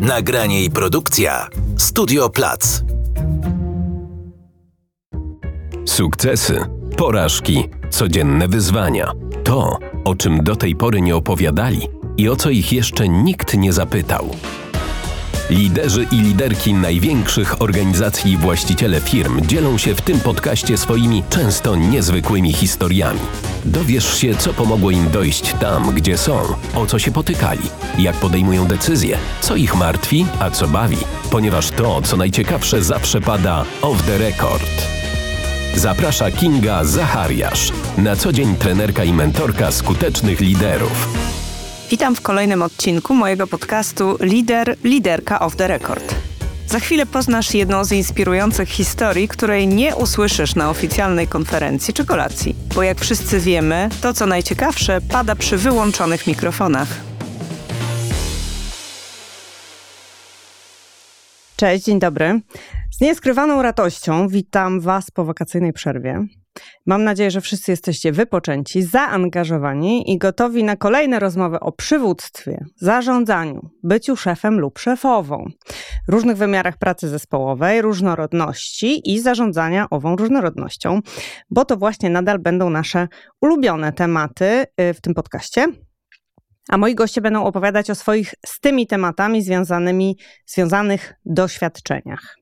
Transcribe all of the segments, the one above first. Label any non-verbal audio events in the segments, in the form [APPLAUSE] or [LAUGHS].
Nagranie i produkcja Studio Plac. Sukcesy, porażki, codzienne wyzwania. To, o czym do tej pory nie opowiadali i o co ich jeszcze nikt nie zapytał. Liderzy i liderki największych organizacji i właściciele firm dzielą się w tym podcaście swoimi często niezwykłymi historiami. Dowiesz się, co pomogło im dojść tam, gdzie są, o co się potykali, jak podejmują decyzje, co ich martwi, a co bawi, ponieważ to, co najciekawsze, zawsze pada off the record. Zaprasza Kinga Zachariasz, na co dzień trenerka i mentorka skutecznych liderów. Witam w kolejnym odcinku mojego podcastu Lider, Liderka of the Record. Za chwilę poznasz jedną z inspirujących historii, której nie usłyszysz na oficjalnej konferencji czy kolacji. Bo jak wszyscy wiemy, to co najciekawsze pada przy wyłączonych mikrofonach. Cześć, dzień dobry. Z nieskrywaną radością witam Was po wakacyjnej przerwie. Mam nadzieję, że wszyscy jesteście wypoczęci, zaangażowani i gotowi na kolejne rozmowy o przywództwie, zarządzaniu, byciu szefem lub szefową, różnych wymiarach pracy zespołowej, różnorodności i zarządzania ową różnorodnością, bo to właśnie nadal będą nasze ulubione tematy y, w tym podcaście. A moi goście będą opowiadać o swoich z tymi tematami związanymi, związanych doświadczeniach.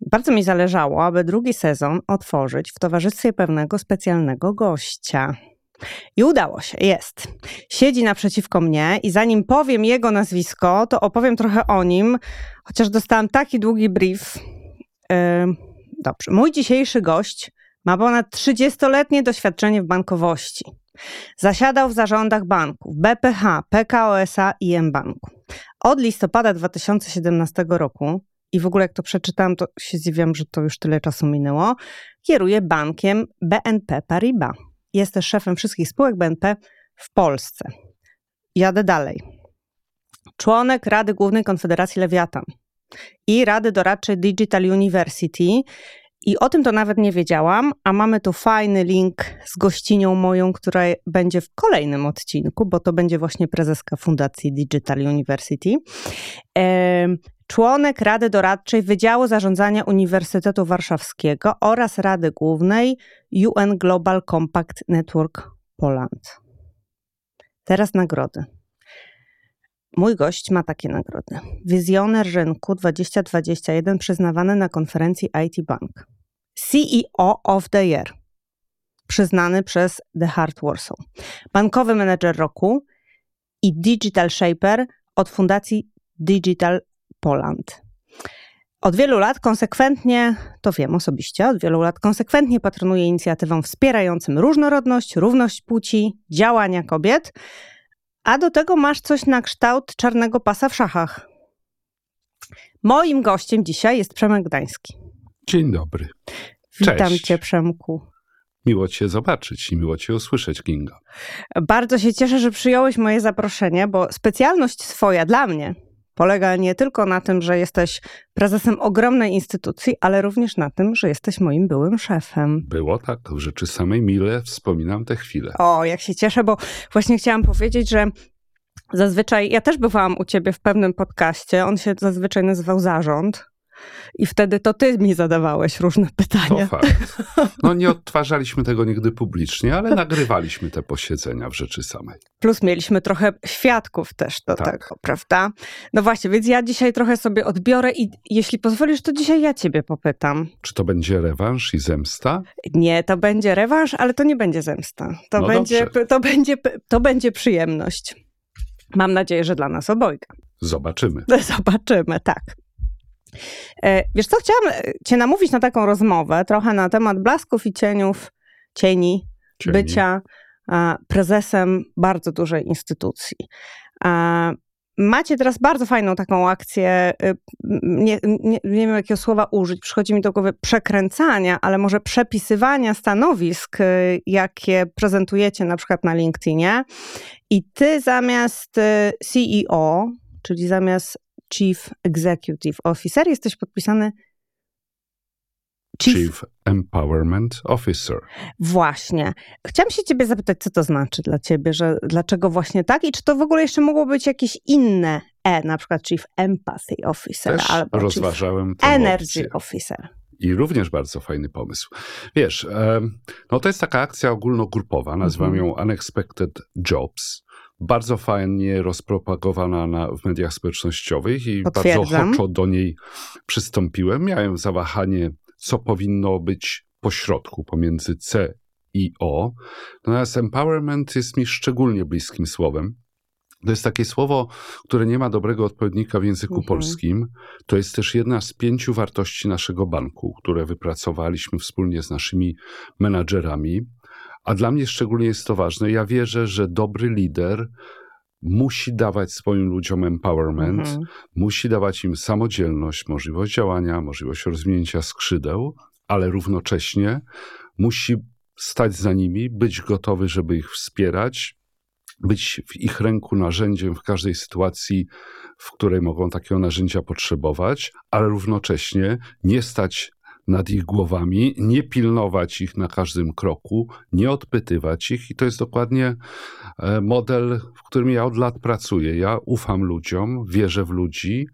Bardzo mi zależało, aby drugi sezon otworzyć w towarzystwie pewnego specjalnego gościa. I udało się, jest. Siedzi naprzeciwko mnie i zanim powiem jego nazwisko, to opowiem trochę o nim, chociaż dostałam taki długi brief. Dobrze. Mój dzisiejszy gość ma ponad 30-letnie doświadczenie w bankowości. Zasiadał w zarządach banków BPH, PKO SA i mBanku. Od listopada 2017 roku i w ogóle jak to przeczytałam, to się zdziwiam, że to już tyle czasu minęło, kieruje bankiem BNP Paribas. Jest też szefem wszystkich spółek BNP w Polsce. Jadę dalej. Członek Rady Głównej Konfederacji Lewiatan i Rady Doradczej Digital University i o tym to nawet nie wiedziałam, a mamy tu fajny link z gościnią moją, która będzie w kolejnym odcinku, bo to będzie właśnie prezeska Fundacji Digital University. Członek Rady Doradczej Wydziału Zarządzania Uniwersytetu Warszawskiego oraz Rady Głównej UN Global Compact Network Poland. Teraz nagrody. Mój gość ma takie nagrody. Wizjoner rynku 2021 przyznawany na konferencji IT Bank. CEO of the Year przyznany przez The Hard Warsaw. Bankowy menedżer roku i Digital Shaper od Fundacji Digital Poland. Od wielu lat konsekwentnie, to wiem osobiście, od wielu lat konsekwentnie patronuje inicjatywom wspierającym różnorodność, równość płci, działania kobiet, a do tego masz coś na kształt czarnego pasa w szachach. Moim gościem dzisiaj jest Przemek Gdański. Dzień dobry. Witam Cześć. cię, Przemku. Miło cię zobaczyć i miło cię usłyszeć, Kinga. Bardzo się cieszę, że przyjąłeś moje zaproszenie, bo specjalność swoja dla mnie polega nie tylko na tym, że jesteś prezesem ogromnej instytucji, ale również na tym, że jesteś moim byłym szefem. Było tak, w rzeczy samej mile wspominam te chwile. O, jak się cieszę, bo właśnie chciałam powiedzieć, że zazwyczaj, ja też bywałam u ciebie w pewnym podcaście, on się zazwyczaj nazywał Zarząd. I wtedy to ty mi zadawałeś różne [LAUGHS] pytania. To fakt. No nie odtwarzaliśmy tego nigdy publicznie, ale nagrywaliśmy te posiedzenia w rzeczy samej. Plus mieliśmy trochę świadków też do tak. tego, prawda? No właśnie, więc ja dzisiaj trochę sobie odbiorę i jeśli pozwolisz, to dzisiaj ja ciebie popytam. Czy to będzie rewanż i zemsta? Nie, to będzie rewanż, ale to nie będzie zemsta. To, no będzie, to, będzie, to będzie przyjemność. Mam nadzieję, że dla nas obojga. Zobaczymy. [LAUGHS] Zobaczymy, tak. E, wiesz co, chciałam e, cię namówić na taką rozmowę, trochę na temat blasków i cieniów, cieni, cieni. bycia prezesem bardzo dużej instytucji. Macie teraz bardzo fajną taką akcję, y, nie, nie, nie, wiem jakiego słowa użyć, przychodzi mi do głowy przekręcania, ale może przepisywania stanowisk, jakie prezentujecie na przykład na LinkedInie. I ty zamiast CEO, czyli zamiast Chief Executive Officer, jesteś podpisany Chief. Chief Empowerment Officer. Właśnie. Chciałam się ciebie zapytać, co to znaczy dla ciebie, że dlaczego właśnie tak i czy to w ogóle jeszcze mogło być jakieś inne E, na przykład Chief Empathy Officer Też albo rozważałem Chief Energy opcję. Officer. I również bardzo fajny pomysł. Wiesz, no to jest taka akcja ogólnogrupowa, nazywam Mhm. ją Unexpected Jobs. Bardzo fajnie rozpropagowana na, w mediach społecznościowych i bardzo ochoczo do niej przystąpiłem. Miałem zawahanie, co powinno być pośrodku pomiędzy C i O. Natomiast empowerment jest mi szczególnie bliskim słowem. To jest takie słowo, które nie ma dobrego odpowiednika w języku Mhm. polskim. To jest też jedna z pięciu wartości naszego banku, które wypracowaliśmy wspólnie z naszymi menadżerami. A dla mnie szczególnie jest to ważne. Ja wierzę, że dobry lider musi dawać swoim ludziom empowerment, Mhm. musi dawać im samodzielność, możliwość działania, możliwość rozwinięcia skrzydeł, ale równocześnie musi stać za nimi, być gotowy, żeby ich wspierać, być w ich ręku narzędziem w każdej sytuacji, w której mogą takiego narzędzia potrzebować, ale równocześnie nie stać nad ich głowami, nie pilnować ich na każdym kroku, nie odpytywać ich. I to jest dokładnie e, model, w którym ja od lat pracuję. Ja ufam ludziom, wierzę w ludzi.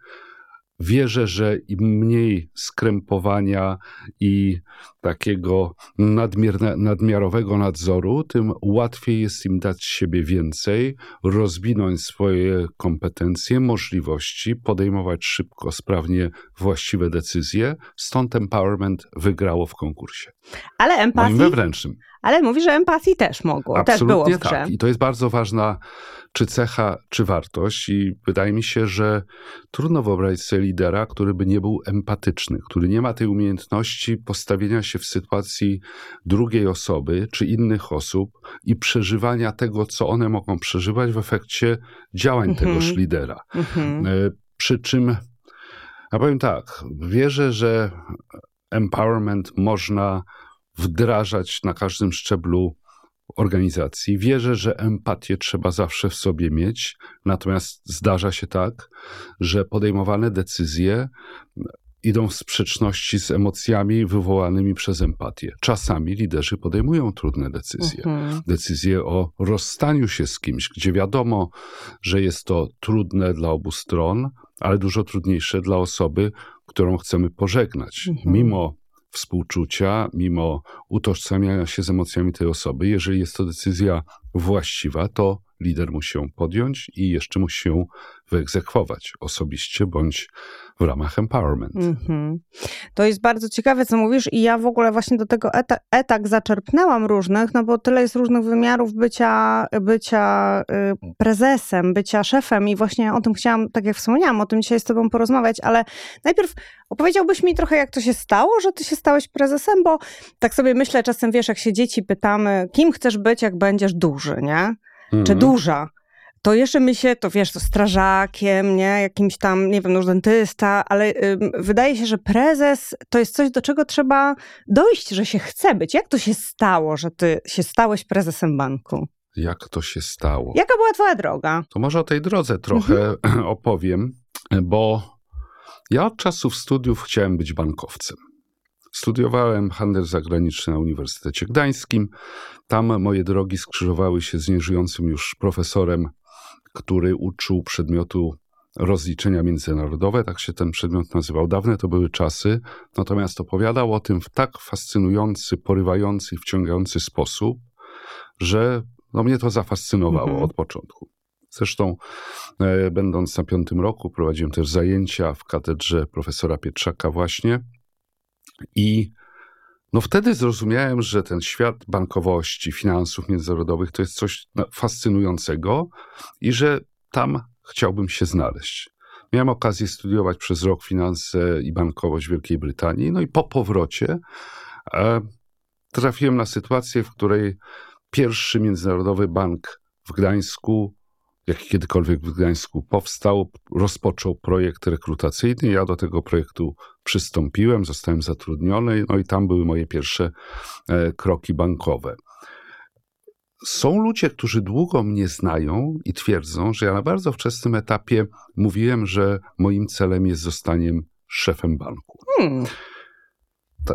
Wierzę, że im mniej skrępowania i takiego nadmierne, nadmiarowego nadzoru, tym łatwiej jest im dać siebie więcej, rozwinąć swoje kompetencje, możliwości, podejmować szybko, sprawnie właściwe decyzje. Stąd empowerment wygrało w konkursie. Ale Moim empatii, wewnętrznym. ale mówi, że empatii też mogło, też było w grze. tak. I to jest bardzo ważna czy cecha, czy wartość. I wydaje mi się, że trudno wyobrazić sobie lidera, który by nie był empatyczny, który nie ma tej umiejętności postawienia się w sytuacji drugiej osoby czy innych osób i przeżywania tego, co one mogą przeżywać w efekcie działań Mhm. tegoż lidera. Mhm. E, Przy czym, ja powiem tak, wierzę, że empowerment można wdrażać na każdym szczeblu organizacji. Wierzę, że empatię trzeba zawsze w sobie mieć, natomiast zdarza się tak, że podejmowane decyzje idą w sprzeczności z emocjami wywołanymi przez empatię. Czasami liderzy podejmują trudne decyzje Mhm. decyzję o rozstaniu się z kimś, gdzie wiadomo, że jest to trudne dla obu stron, ale dużo trudniejsze dla osoby, którą chcemy pożegnać. Mhm. Mimo współczucia, mimo utożsamiania się z emocjami tej osoby, jeżeli jest to decyzja właściwa, to lider musi ją podjąć i jeszcze musi ją wyegzekwować osobiście bądź w ramach empowerment. Mhm. To jest bardzo ciekawe, co mówisz, i ja w ogóle właśnie do tego eta, etak zaczerpnęłam różnych, no bo tyle jest różnych wymiarów bycia, bycia y, prezesem, bycia szefem, i właśnie o tym chciałam, tak jak wspomniałam, o tym dzisiaj z Tobą porozmawiać, ale najpierw opowiedziałbyś mi trochę, jak to się stało, że Ty się stałeś prezesem, bo tak sobie myślę, czasem wiesz, jak się dzieci pytamy, kim chcesz być, jak będziesz duży, nie? Czy Mhm. duża, to jeszcze my się, to wiesz, to strażakiem, nie, jakimś tam, nie wiem, no, dentysta, ale ym, wydaje się, że prezes to jest coś, do czego trzeba dojść, że się chce być. Jak to się stało, że ty się stałeś prezesem banku? Jak to się stało? Jaka była twoja droga? To może o tej drodze trochę [CLEARS THROAT] opowiem, bo ja od czasów studiów chciałem być bankowcem. Studiowałem handel zagraniczny na Uniwersytecie Gdańskim. Tam moje drogi skrzyżowały się z nieżyjącym już profesorem, który uczył przedmiotu rozliczenia międzynarodowe, tak się ten przedmiot nazywał. Dawne to były czasy, natomiast opowiadał o tym w tak fascynujący, porywający i wciągający sposób, że no mnie to zafascynowało Mhm. od początku. Zresztą, e, będąc na piątym roku, prowadziłem też zajęcia w katedrze profesora Pietrzaka właśnie i no wtedy zrozumiałem, że ten świat bankowości, finansów międzynarodowych to jest coś na- fascynującego i że tam chciałbym się znaleźć. Miałem okazję studiować przez rok finanse i bankowość w Wielkiej Brytanii, no i po powrocie e, trafiłem na sytuację, w której pierwszy międzynarodowy bank w Gdańsku, jaki kiedykolwiek w Gdańsku powstał, rozpoczął projekt rekrutacyjny. Ja do tego projektu przystąpiłem, zostałem zatrudniony, no i tam były moje pierwsze e, kroki bankowe. Są ludzie, którzy długo mnie znają i twierdzą, że ja na bardzo wczesnym etapie mówiłem, że moim celem jest zostanie szefem banku. Hmm.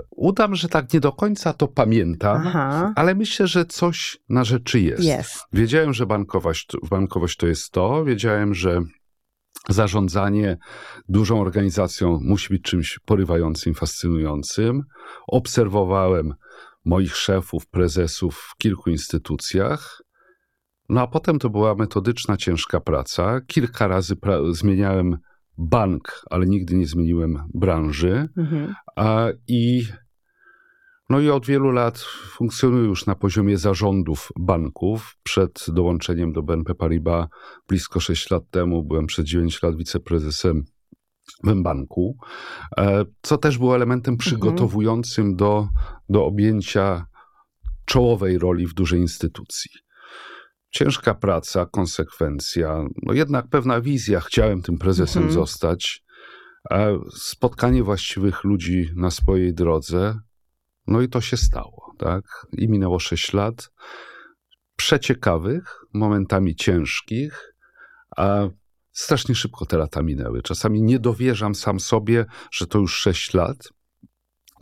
Udam, że tak nie do końca to pamiętam, Aha. ale myślę, że coś na rzeczy jest. Jest. Wiedziałem, że bankowość, bankowość to jest to. Wiedziałem, że zarządzanie dużą organizacją musi być czymś porywającym, fascynującym. Obserwowałem moich szefów, prezesów w kilku instytucjach. No a potem to była metodyczna, ciężka praca. Kilka razy pra- zmieniałem bank, ale nigdy nie zmieniłem branży. Mhm. A, I, no i od wielu lat funkcjonuję już na poziomie zarządów banków. Przed dołączeniem do BNP Paribas blisko 6 lat temu byłem przez 9 lat wiceprezesem w banku, e, co też było elementem przygotowującym do, do objęcia czołowej roli w dużej instytucji. Ciężka praca, konsekwencja, no jednak pewna wizja, chciałem tym prezesem Mhm. zostać, spotkanie właściwych ludzi na swojej drodze, no i to się stało, tak? I minęło 6 lat, przeciekawych, momentami ciężkich, a strasznie szybko te lata minęły. Czasami nie dowierzam sam sobie, że to już 6 lat,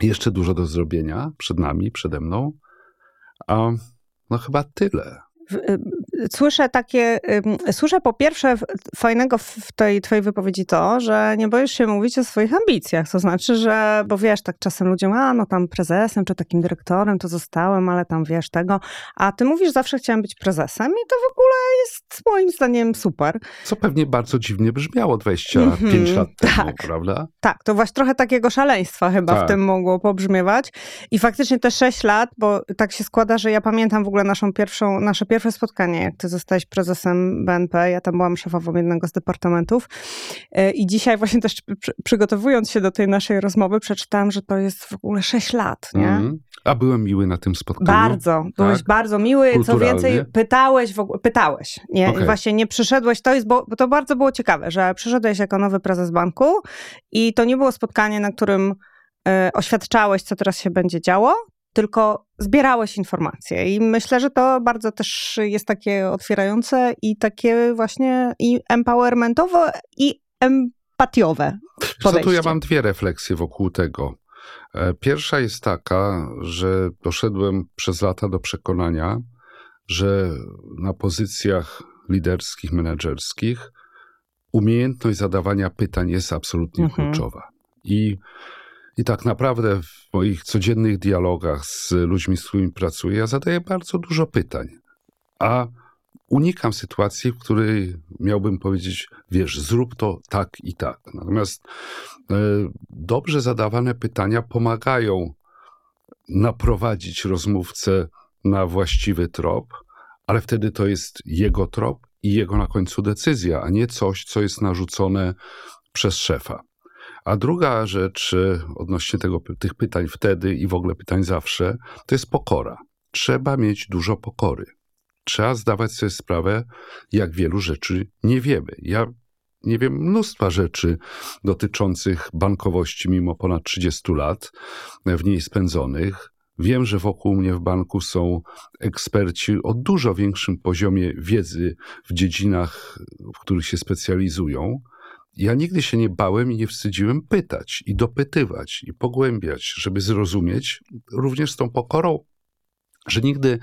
jeszcze dużo do zrobienia przed nami, przede mną, a no chyba tyle. W- Słyszę takie, słyszę po pierwsze w- fajnego w w tej twojej wypowiedzi to, że nie boisz się mówić o swoich ambicjach, to znaczy, że, bo wiesz, tak czasem ludziom, a no tam prezesem czy takim dyrektorem to zostałem, ale tam wiesz tego, a ty mówisz zawsze chciałem być prezesem i to w ogóle jest moim zdaniem super. Co pewnie bardzo dziwnie brzmiało 25 Mhm, lat temu, tak. prawda? Tak, to właśnie trochę takiego szaleństwa chyba w Tak. tym mogło pobrzmiewać. I faktycznie te sześć lat, bo tak się składa, że ja pamiętam w ogóle naszą pierwszą, nasze pierwsze spotkanie, jak ty zostałeś prezesem BNP, ja tam byłam szefową jednego z departamentów. E, I dzisiaj właśnie też przy- przygotowując się do tej naszej rozmowy, przeczytałam, że to jest w ogóle sześć lat, nie? Mhm. A byłem miły na tym spotkaniu. Bardzo, byłeś Tak. bardzo miły. Co więcej, pytałeś w ogóle, pytałeś. Nie? Okej. I właśnie nie przyszedłeś, to jest, bo, bo to bardzo było ciekawe, że przyszedłeś jako nowy prezes banku i to nie było spotkanie, na którym e, oświadczałeś, co teraz się będzie działo, tylko zbierałeś informacje. I myślę, że to bardzo też jest takie otwierające i takie właśnie i empowermentowe i empatiowe Co tu ja podejście. mam dwie refleksje wokół tego. E, Pierwsza jest taka, że doszedłem przez lata do przekonania, że na pozycjach liderskich, menedżerskich umiejętność zadawania pytań jest absolutnie Mhm. kluczowa. I, I tak naprawdę w moich codziennych dialogach z ludźmi, z którymi pracuję, ja zadaję bardzo dużo pytań. A unikam sytuacji, w której miałbym powiedzieć, wiesz, zrób to tak i tak. Natomiast e, dobrze zadawane pytania pomagają naprowadzić rozmówcę na właściwy trop, ale wtedy to jest jego trop i jego na końcu decyzja, a nie coś, co jest narzucone przez szefa. A druga rzecz e, odnośnie tego, tych pytań wtedy i w ogóle pytań zawsze, to jest pokora. Trzeba mieć dużo pokory. Trzeba zdawać sobie sprawę, jak wielu rzeczy nie wiemy. Ja nie wiem mnóstwa rzeczy dotyczących bankowości mimo ponad 30 lat w niej spędzonych. Wiem, że wokół mnie w banku są eksperci o dużo większym poziomie wiedzy w dziedzinach, w których się specjalizują. Ja nigdy się nie bałem i nie wstydziłem pytać i dopytywać i pogłębiać, żeby zrozumieć, również z tą pokorą, że nigdy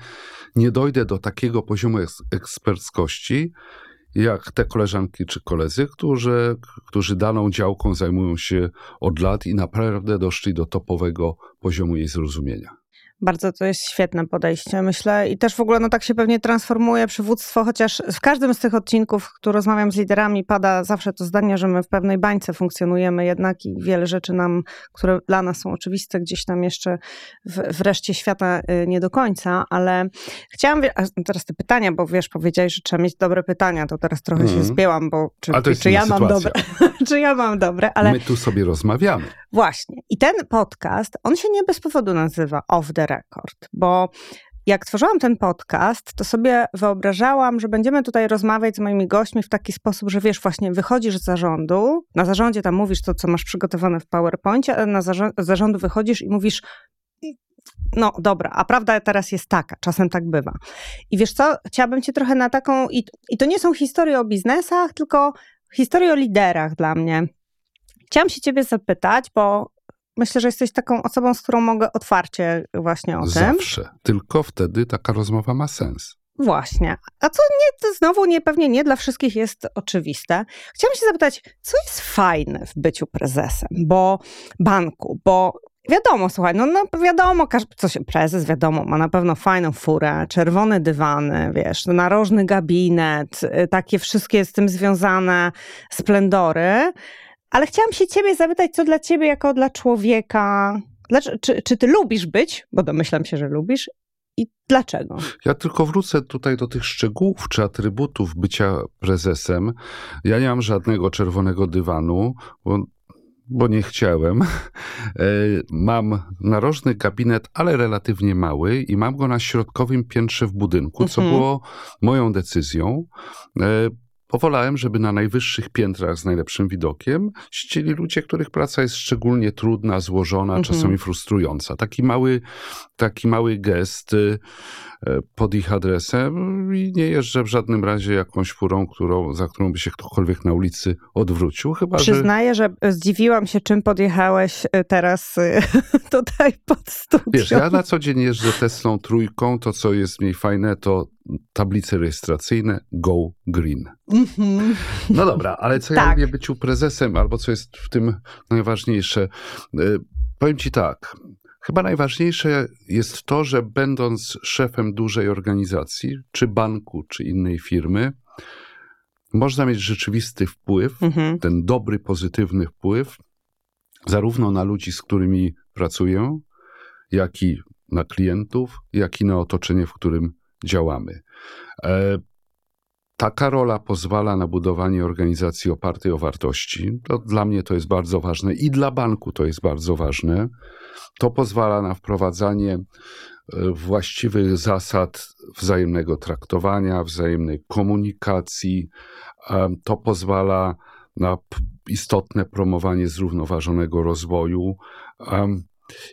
nie dojdę do takiego poziomu eks- eksperckości, jak te koleżanki czy koledzy, którzy, którzy daną działką zajmują się od lat i naprawdę doszli do topowego poziomu jej zrozumienia. Bardzo to jest świetne podejście, myślę. I też w ogóle no, tak się pewnie transformuje przywództwo, chociaż w każdym z tych odcinków, które rozmawiam z liderami, pada zawsze to zdanie, że my w pewnej bańce funkcjonujemy jednak i wiele rzeczy nam, które dla nas są oczywiste, gdzieś tam jeszcze w, w reszcie świata y, nie do końca, ale chciałam, teraz te pytania, bo wiesz, powiedziałeś, że trzeba mieć dobre pytania, to teraz trochę się Mhm. zbięłam, bo czy, czy ja inna mam sytuacja. dobre, [LAUGHS] czy ja mam dobre, ale... My tu sobie rozmawiamy. Właśnie. I ten podcast, on się nie bez powodu nazywa Off the Record, bo jak tworzyłam ten podcast, to sobie wyobrażałam, że będziemy tutaj rozmawiać z moimi gośćmi w taki sposób, że wiesz, właśnie wychodzisz z zarządu, na zarządzie tam mówisz to, co masz przygotowane w PowerPoincie, a na zarząd, zarządu wychodzisz i mówisz no dobra, a prawda teraz jest taka, czasem tak bywa. I wiesz co, chciałabym cię trochę na taką, i, i to nie są historie o biznesach, tylko historie o liderach dla mnie. Chciałam się ciebie zapytać, bo myślę, że jesteś taką osobą, z którą mogę otwarcie właśnie o tym. Zawsze. Tylko wtedy taka rozmowa ma sens. Właśnie. A co nie, znowu nie, pewnie nie dla wszystkich jest oczywiste. Chciałam się zapytać, co jest fajne w byciu prezesem, bo banku, bo Wiadomo, słuchaj, no, no wiadomo, co się prezes, wiadomo, ma na pewno fajną furę, czerwone dywany, wiesz, narożny gabinet, y, takie wszystkie z tym związane splendory. Ale chciałam się ciebie zapytać, co dla ciebie jako dla człowieka, czy, czy ty lubisz być, bo domyślam się, że lubisz, i dlaczego? Ja tylko wrócę tutaj do tych szczegółów czy atrybutów bycia prezesem. Ja nie mam żadnego czerwonego dywanu, bo bo nie chciałem. E, mam narożny gabinet, ale relatywnie mały i mam go na środkowym piętrze w budynku, co mhm. było moją decyzją. Powolałem, żeby na najwyższych piętrach z najlepszym widokiem siedzieli ludzie, których praca jest szczególnie trudna, złożona, mhm. czasami frustrująca. Taki mały, taki mały gest y, pod ich adresem i nie jeżdżę w żadnym razie jakąś furą, którą, za którą by się ktokolwiek na ulicy odwrócił. Chyba, Przyznaję, że... że zdziwiłam się, czym podjechałeś y, teraz y, [LAUGHS] tutaj pod studio. Wiesz, ja na co dzień jeżdżę Teslą trójką, to co jest mniej fajne, to tablice rejestracyjne Go Green. Mm-hmm. No dobra, ale co tak. ja lubię byciu prezesem, albo co jest w tym najważniejsze? Powiem ci tak. Chyba najważniejsze jest to, że będąc szefem dużej organizacji, czy banku, czy innej firmy, można mieć rzeczywisty wpływ, mm-hmm. ten dobry, pozytywny wpływ, zarówno na ludzi, z którymi pracuję, jak i na klientów, jak i na otoczenie, w którym działamy. E, taka rola pozwala na budowanie organizacji opartej o wartości. To dla mnie to jest bardzo ważne i dla banku to jest bardzo ważne. To pozwala na wprowadzanie e, właściwych zasad wzajemnego traktowania, wzajemnej komunikacji. E, to pozwala na istotne promowanie zrównoważonego rozwoju.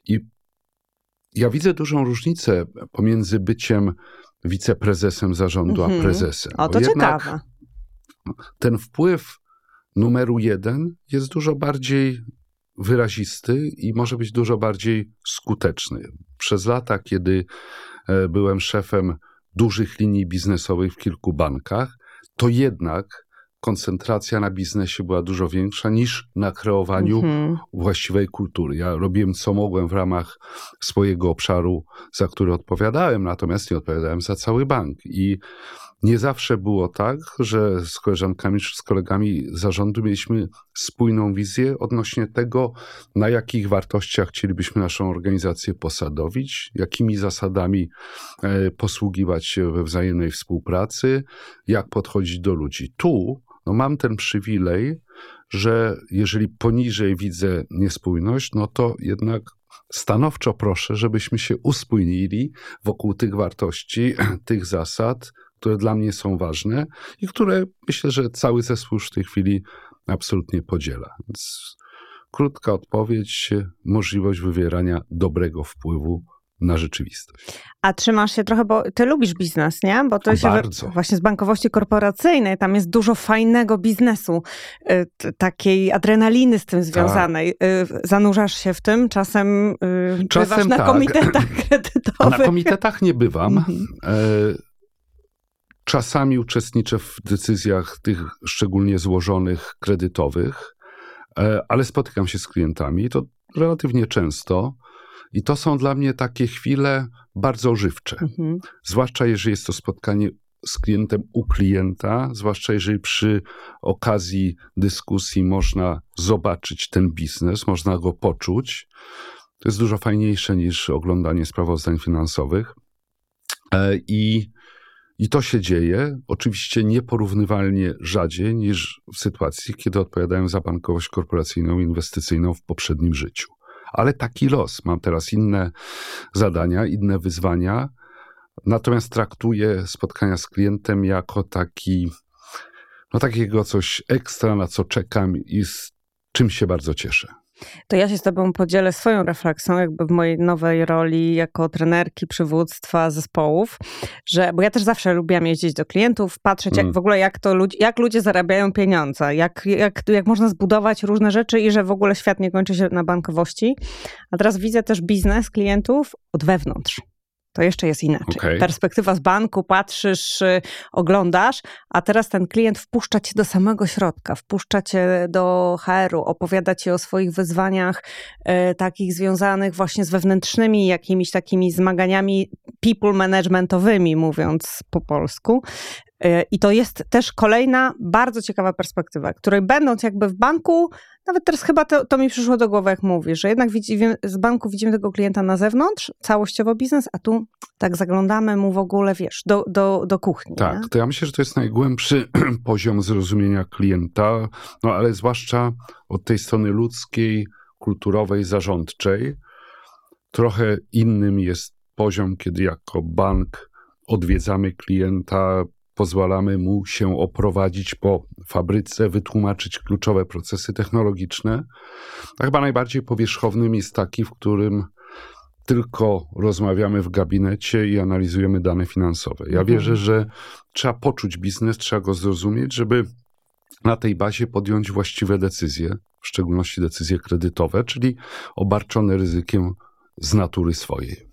I ja widzę dużą różnicę pomiędzy byciem wiceprezesem zarządu, mhm. a prezesem. O, to ciekawe. Ten wpływ numeru jeden jest dużo bardziej wyrazisty i może być dużo bardziej skuteczny. Przez lata, kiedy e, byłem szefem dużych linii biznesowych w kilku bankach, to jednak koncentracja na biznesie była dużo większa niż na kreowaniu -hmm. właściwej kultury. Ja robiłem co mogłem w ramach swojego obszaru, za który odpowiadałem, natomiast nie odpowiadałem za cały bank. I nie zawsze było tak, że z koleżankami czy z kolegami zarządu mieliśmy spójną wizję odnośnie tego, na jakich wartościach chcielibyśmy naszą organizację posadowić, jakimi zasadami e, posługiwać się we wzajemnej współpracy, jak podchodzić do ludzi. Tu no mam ten przywilej, że jeżeli poniżej widzę niespójność, no to jednak stanowczo proszę, żebyśmy się uspójnili wokół tych wartości, [CLEARS THROAT] tych zasad, które dla mnie są ważne i które myślę, że cały zespół już w tej chwili absolutnie podziela. Więc krótka odpowiedź, możliwość wywierania dobrego wpływu na rzeczywistość. A trzymasz się trochę, bo ty lubisz biznes, nie? Bo to się Bardzo. właśnie z bankowości korporacyjnej, tam jest dużo fajnego biznesu, y, takiej adrenaliny z tym tak. związanej. Tak. Zanurzasz się w tym, czasem, y, czasem bywasz na tak. komitetach [CLEARS THROAT] kredytowych. Na komitetach nie bywam. Mhm. E, czasami uczestniczę w decyzjach tych szczególnie złożonych kredytowych, e, ale spotykam się z klientami, to relatywnie często. I to są dla mnie takie chwile bardzo ożywcze. Mhm. Zwłaszcza jeżeli jest to spotkanie z klientem u klienta, zwłaszcza jeżeli przy okazji dyskusji można zobaczyć ten biznes, można go poczuć. To jest dużo fajniejsze niż oglądanie sprawozdań finansowych. E, I, I to się dzieje, oczywiście nieporównywalnie rzadziej niż w sytuacji, kiedy odpowiadałem za bankowość korporacyjną, inwestycyjną w poprzednim życiu ale taki los. Mam teraz inne zadania, inne wyzwania, natomiast traktuję spotkania z klientem jako taki, no takiego coś ekstra, na co czekam i z czym się bardzo cieszę. To ja się z Tobą podzielę swoją refleksją, jakby w mojej nowej roli jako trenerki przywództwa zespołów, że, bo ja też zawsze lubiłam jeździć do klientów, patrzeć jak Mm. w ogóle, jak to ludzi, jak ludzie zarabiają pieniądze, jak, jak, jak można zbudować różne rzeczy i że w ogóle świat nie kończy się na bankowości. A teraz widzę też biznes klientów od wewnątrz. To jeszcze jest inaczej. Okej. Perspektywa z banku, patrzysz, y, oglądasz, a teraz ten klient wpuszcza cię do samego środka, wpuszcza cię do HR-u, opowiada ci o swoich wyzwaniach e, takich związanych właśnie z wewnętrznymi jakimiś takimi zmaganiami people managementowymi, mówiąc po polsku. E, I to jest też kolejna bardzo ciekawa perspektywa, której będąc jakby w banku, nawet teraz chyba to, to mi przyszło do głowy, jak mówisz, że jednak widzimy, z banku widzimy tego klienta na zewnątrz, całościowo biznes, a tu tak zaglądamy mu w ogóle, wiesz, do, do, do kuchni. Tak, nie? to ja myślę, że to jest najgłębszy [CLEARS THROAT] poziom zrozumienia klienta, no ale zwłaszcza od tej strony ludzkiej, kulturowej, zarządczej. Trochę innym jest poziom, kiedy jako bank odwiedzamy klienta, pozwalamy mu się oprowadzić po fabryce, wytłumaczyć kluczowe procesy technologiczne. A chyba najbardziej powierzchownym jest taki, w którym tylko rozmawiamy w gabinecie i analizujemy dane finansowe. Ja Mhm. wierzę, że trzeba poczuć biznes, trzeba go zrozumieć, żeby na tej bazie podjąć właściwe decyzje, w szczególności decyzje kredytowe, czyli obarczone ryzykiem z natury swojej.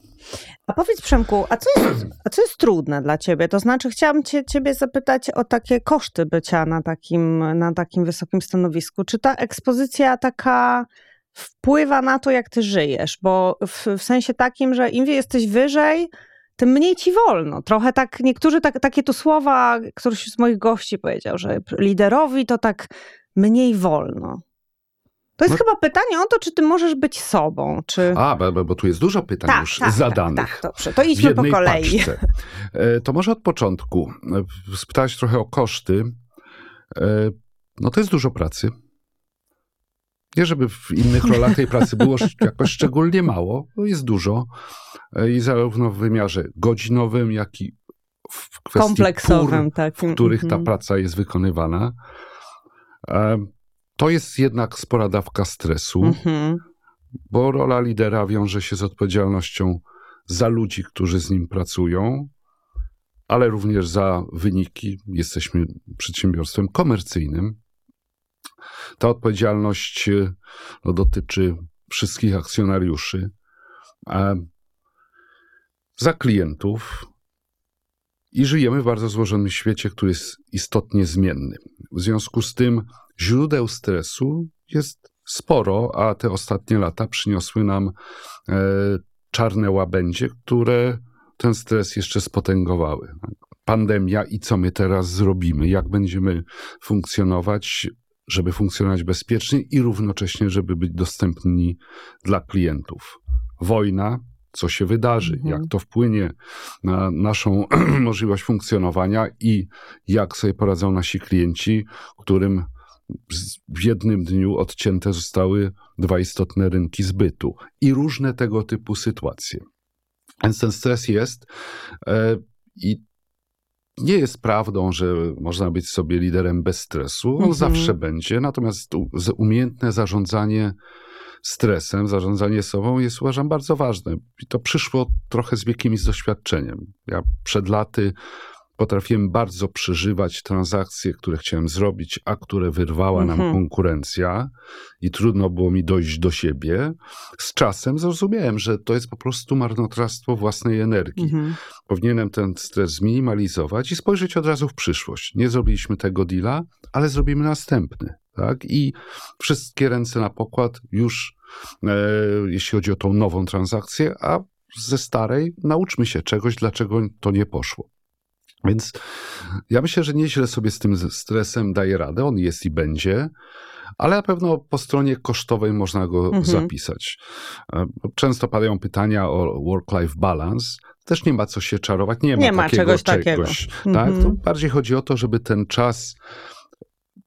A powiedz Przemku, a co, jest, [CLEARS THROAT] a co jest trudne dla ciebie? To znaczy chciałam cię, ciebie zapytać o takie koszty bycia na takim, na takim wysokim stanowisku. Czy ta ekspozycja taka wpływa na to, jak ty żyjesz? Bo w, w sensie takim, że im jesteś wyżej, tym mniej ci wolno. Trochę tak, niektórzy tak, takie tu słowa, któryś z moich gości powiedział, że liderowi to tak mniej wolno. To jest No- chyba pytanie o to, czy ty możesz być sobą, czy... A, bo, bo tu jest dużo pytań już zadanych. Tak, tak, dobrze. To idźmy po kolei. paczce. E, To może od początku. E, Spytałeś trochę o koszty. E, No to jest dużo pracy. Nie, żeby w innych rolach tej pracy było jakoś szczególnie mało, jest dużo. I zarówno w wymiarze godzinowym, jak i w kwestii kompleksowym pór, takim. w których ta mhm. praca jest wykonywana. E, To jest jednak spora dawka stresu Mhm. bo rola lidera wiąże się z odpowiedzialnością za ludzi, którzy z nim pracują, ale również za wyniki. Jesteśmy przedsiębiorstwem komercyjnym. Ta odpowiedzialność e, no, dotyczy wszystkich akcjonariuszy, a za klientów. I żyjemy w bardzo złożonym świecie, który jest istotnie zmienny. W związku z tym źródeł stresu jest sporo, a te ostatnie lata przyniosły nam e, czarne łabędzie, które ten stres jeszcze spotęgowały. Pandemia i co my teraz zrobimy, jak będziemy funkcjonować, żeby funkcjonować bezpiecznie i równocześnie, żeby być dostępni dla klientów. Wojna, co się wydarzy, Mhm. jak to wpłynie na naszą [CLEARS THROAT] możliwość funkcjonowania i jak sobie poradzą nasi klienci, którym w jednym dniu odcięte zostały dwa istotne rynki zbytu i różne tego typu sytuacje. Więc ten stres jest e, i nie jest prawdą, że można być sobie liderem bez stresu. On Mhm. zawsze będzie, natomiast umiejętne zarządzanie stresem, zarządzanie sobą jest uważam bardzo ważne. I to przyszło trochę z wiekiem i z doświadczeniem. Ja przed laty potrafiłem bardzo przeżywać transakcje, które chciałem zrobić, a które wyrwała nam Mhm. konkurencja i trudno było mi dojść do siebie. Z czasem zrozumiałem, że to jest po prostu marnotrawstwo własnej energii. Mhm. Powinienem ten stres zminimalizować i spojrzeć od razu w przyszłość. Nie zrobiliśmy tego deala, ale zrobimy następny. Tak? I wszystkie ręce na pokład już, e, jeśli chodzi o tą nową transakcję, a ze starej nauczmy się czegoś, dlaczego to nie poszło. Więc ja myślę, że nieźle sobie z tym stresem daje radę. On jest i będzie, ale na pewno po stronie kosztowej można go Mhm. zapisać. E, Często padają pytania o work-life balance. Też nie ma co się czarować. Nie ma, Nie ma takiego czegoś takiego. tak? Mhm. To bardziej chodzi o to, żeby ten czas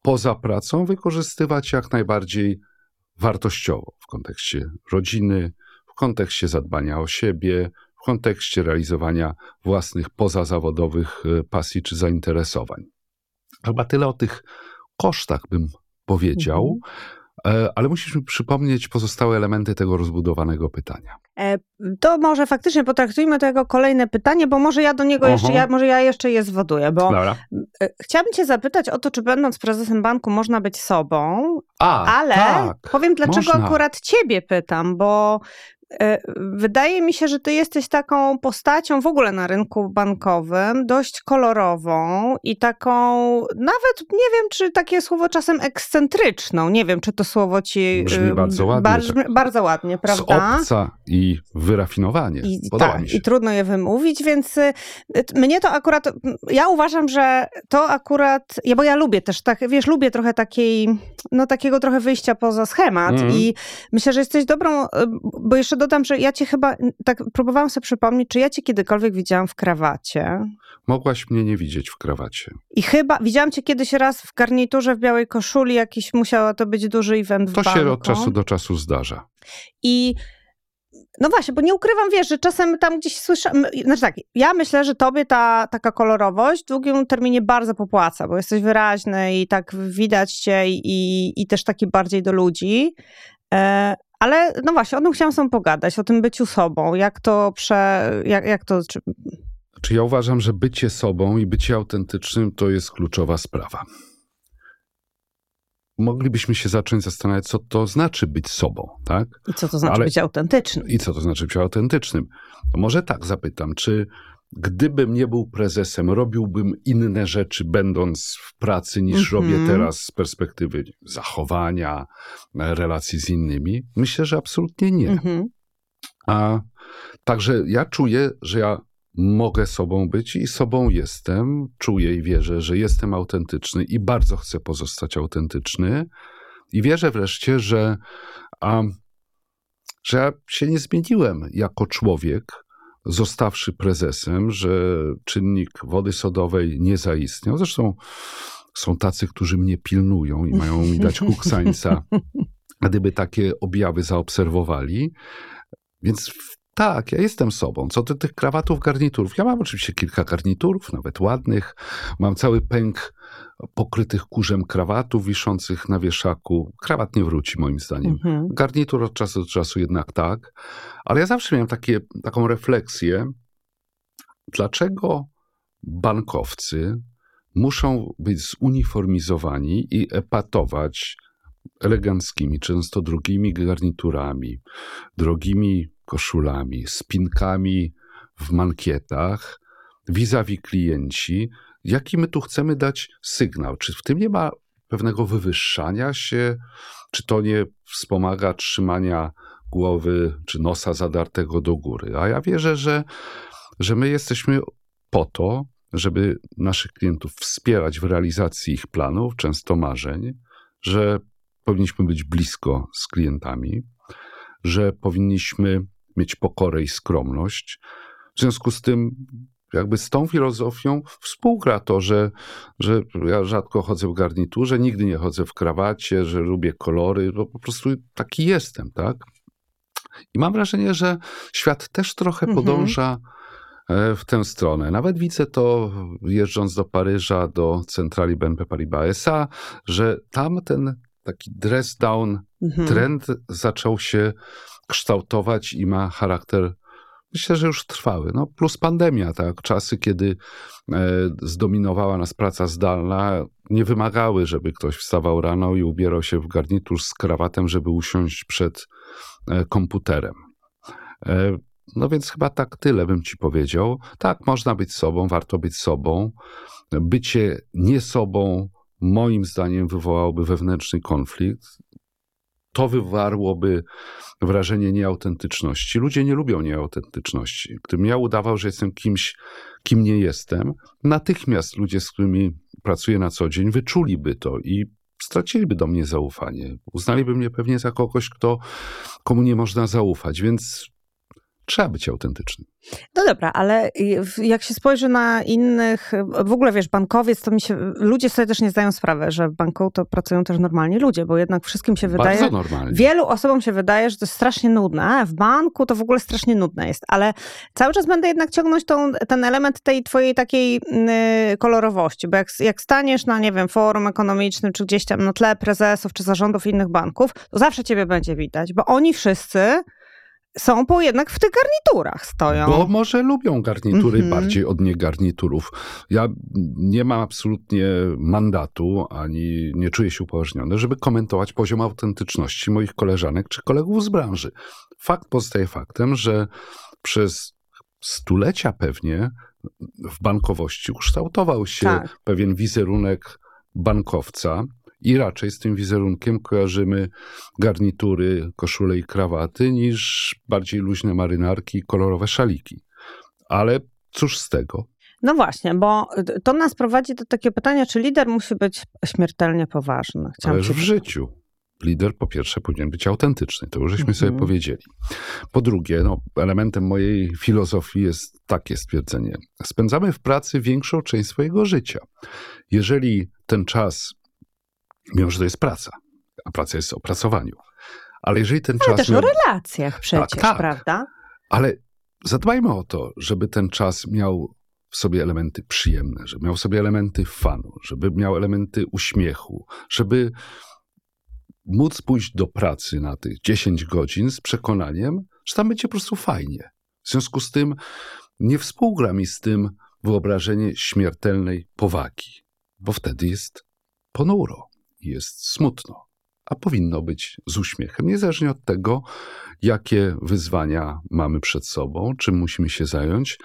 poza pracą wykorzystywać jak najbardziej wartościowo w kontekście rodziny, w kontekście zadbania o siebie, w kontekście realizowania własnych pozazawodowych e, pasji czy zainteresowań. Chyba tyle o tych kosztach bym powiedział, E, ale musisz mi przypomnieć pozostałe elementy tego rozbudowanego pytania. E, to może faktycznie potraktujmy to jako kolejne pytanie, bo może ja do niego jeszcze, ja, może ja jeszcze je zwoduję, bo Dobra. chciałabym cię zapytać o to, czy będąc prezesem banku można być sobą, A, ale tak. powiem dlaczego można. akurat ciebie pytam, bo wydaje mi się, że ty jesteś taką postacią w ogóle na rynku bankowym, dość kolorową i taką, nawet nie wiem, czy takie słowo czasem ekscentryczną. Nie wiem, czy to słowo ci Brzmi e, bardzo ładnie, Bardzo, tak. bardzo ładnie, prawda? Z obca i wyrafinowanie. I, Podoba tak, mi się. I trudno je wymówić, więc t- mnie to akurat, ja uważam, że to akurat, ja, bo ja lubię też tak, wiesz, lubię trochę takiej, no takiego trochę wyjścia poza schemat Mhm. i myślę, że jesteś dobrą, bo jeszcze dodam, że ja cię chyba, tak próbowałam sobie przypomnieć, czy ja cię kiedykolwiek widziałam w krawacie. Mogłaś mnie nie widzieć w krawacie. I chyba, widziałam cię kiedyś raz w garniturze, w białej koszuli, jakiś musiała to być duży event w To banku. się od czasu do czasu zdarza. I no właśnie, bo nie ukrywam, wiesz, że czasem tam gdzieś słyszę, znaczy tak, ja myślę, że tobie ta taka kolorowość w długim terminie bardzo popłaca, bo jesteś wyraźny i tak widać cię i, i też taki bardziej do ludzi. Ale no właśnie, o tym chciałam tobą pogadać, o tym byciu sobą, jak to prze, jak, jak to, czy, Czy ja uważam, że bycie sobą i bycie autentycznym to jest kluczowa sprawa. Moglibyśmy się zacząć zastanawiać, co to znaczy być sobą, tak? i co to znaczy Ale- być autentycznym. I co to znaczy być autentycznym? To może tak zapytam, czy gdybym nie był prezesem, robiłbym inne rzeczy, będąc w pracy, niż Mhm. robię teraz z perspektywy zachowania, relacji z innymi? Myślę, że absolutnie nie. Mhm. A także ja czuję, że ja mogę sobą być i sobą jestem. Czuję i wierzę, że jestem autentyczny i bardzo chcę pozostać autentyczny. I wierzę wreszcie, że, a, że ja się nie zmieniłem jako człowiek, zostawszy prezesem, że czynnik wody sodowej nie zaistniał. Zresztą są tacy, którzy mnie pilnują i mają mi dać kuksańca, [LAUGHS] gdyby takie objawy zaobserwowali. Więc tak, ja jestem sobą. Co do tych krawatów, garniturów. Ja mam oczywiście kilka garniturów, nawet ładnych. Mam cały pęk pokrytych kurzem krawatów wiszących na wieszaku. Krawat nie wróci moim zdaniem. Mhm. Garnitur od czasu do czasu jednak tak. Ale ja zawsze miałem takie, taką refleksję, dlaczego bankowcy muszą być zuniformizowani i epatować eleganckimi, często drogimi garniturami, drogimi koszulami, spinkami w mankietach, vis-a-vis klienci. Jaki my tu chcemy dać sygnał? Czy w tym nie ma pewnego wywyższania się? Czy to nie wspomaga trzymania głowy czy nosa zadartego do góry? A ja wierzę, że, że my jesteśmy po to, żeby naszych klientów wspierać w realizacji ich planów, często marzeń, że powinniśmy być blisko z klientami, że powinniśmy mieć pokorę i skromność. W związku z tym, jakby z tą filozofią współgra to, że, że ja rzadko chodzę w garniturze, nigdy nie chodzę w krawacie, że lubię kolory, bo po prostu taki jestem, tak? I mam wrażenie, że świat też trochę Mhm. podąża e, w tę stronę. Nawet widzę to jeżdżąc do Paryża, do centrali BNP Paribas SA, że tam ten taki dress down Mhm. trend zaczął się kształtować i ma charakter, myślę, że już trwały. No, plus pandemia, tak? Czasy, kiedy e, zdominowała nas praca zdalna, nie wymagały, żeby ktoś wstawał rano i ubierał się w garnitur z krawatem, żeby usiąść przed e, komputerem. E, no więc chyba tak tyle bym ci powiedział. Tak, można być sobą, warto być sobą. Bycie nie sobą, moim zdaniem, wywołałoby wewnętrzny konflikt. To wywarłoby wrażenie nieautentyczności. Ludzie nie lubią nieautentyczności. Gdybym ja udawał, że jestem kimś, kim nie jestem, natychmiast ludzie, z którymi pracuję na co dzień, wyczuliby to i straciliby do mnie zaufanie. Uznaliby mnie pewnie za kogoś, kto, komu nie można zaufać. Więc Trzeba być autentycznym. No dobra, ale jak się spojrzy na innych, w ogóle wiesz, bankowiec, to mi się, ludzie sobie też nie zdają sprawy, że w banku to pracują też normalni ludzie, bo jednak wszystkim się wydaje, Bardzo normalnie. wielu osobom się wydaje, że to jest strasznie nudne, w banku to w ogóle strasznie nudne jest, ale cały czas będę jednak ciągnąć tą, ten element tej twojej takiej yy, kolorowości, bo jak, jak staniesz na, nie wiem, forum ekonomicznym, czy gdzieś tam na tle prezesów, czy zarządów innych banków, to zawsze ciebie będzie widać, bo oni wszyscy są, bo jednak w tych garniturach stoją. Bo może lubią garnitury Mhm. bardziej od niegarniturów. Ja nie mam absolutnie mandatu, ani nie czuję się upoważniony, żeby komentować poziom autentyczności moich koleżanek czy kolegów z branży. Fakt pozostaje faktem, że przez stulecia pewnie w bankowości ukształtował się Tak. pewien wizerunek bankowca. I raczej z tym wizerunkiem kojarzymy garnitury, koszule i krawaty, niż bardziej luźne marynarki i kolorowe szaliki. Ale cóż z tego? No właśnie, bo to nas prowadzi do takiego pytania, czy lider musi być śmiertelnie poważny? Chciałam Ależ w życiu lider po pierwsze powinien być autentyczny, to już żeśmy sobie Mhm. powiedzieli. Po drugie, no, elementem mojej filozofii jest takie stwierdzenie. Spędzamy w pracy większą część swojego życia. Jeżeli ten czas, mimo że to jest praca, a praca jest o pracowaniu, ale jeżeli ten Ale czas... też o miał- relacjach przecież, tak. prawda? Ale zadbajmy o to, żeby ten czas miał w sobie elementy przyjemne, żeby miał w sobie elementy fanu, żeby miał elementy uśmiechu, żeby móc pójść do pracy na tych 10 godzin z przekonaniem, że tam będzie po prostu fajnie. W związku z tym nie współgra mi z tym wyobrażenie śmiertelnej powagi, bo wtedy jest ponuro, jest smutno, a powinno być z uśmiechem, niezależnie od tego, jakie wyzwania mamy przed sobą, czym musimy się zająć.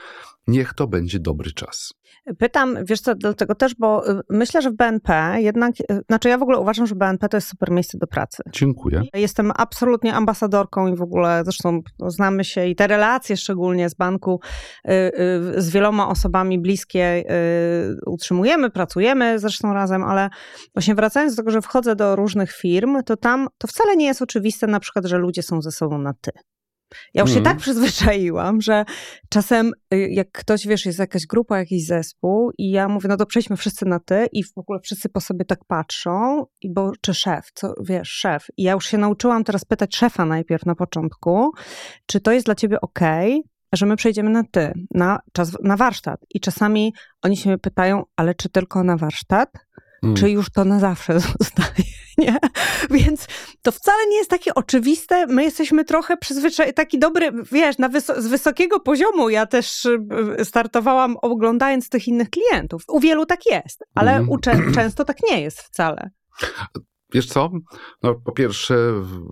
Niech to będzie dobry czas. Pytam, wiesz co, dlatego też, bo y, myślę, że w BNP jednak, y, znaczy ja w ogóle uważam, że BNP to jest super miejsce do pracy. Dziękuję. Jestem absolutnie ambasadorką i w ogóle zresztą znamy się i te relacje szczególnie z banku y, z wieloma osobami bliskie utrzymujemy, pracujemy zresztą razem, ale właśnie wracając do tego, że wchodzę do różnych firm, to tam to wcale nie jest oczywiste na przykład, że ludzie są ze sobą na ty. Ja już się Mhm. tak przyzwyczaiłam, że czasem y, jak ktoś, wiesz, jest jakaś grupa, jakiś zespół i ja mówię, no to przejdźmy wszyscy na ty i w ogóle wszyscy po sobie tak patrzą, i bo czy szef, co, wiesz, szef. I ja już się nauczyłam teraz pytać szefa najpierw na początku, czy to jest dla ciebie okej, że my przejdziemy na ty, na czas, na warsztat. I czasami oni się mnie pytają, ale czy tylko na warsztat? Mm. czy już to na zawsze [LAUGHS] zostaje, [LAUGHS] nie? Więc to wcale nie jest takie oczywiste. My jesteśmy trochę przyzwyczajeni, taki dobry, wiesz, na wyso- z wysokiego poziomu ja też y, startowałam oglądając tych innych klientów. U wielu tak jest, ale u cze- często tak nie jest wcale. Wiesz co? No, po pierwsze,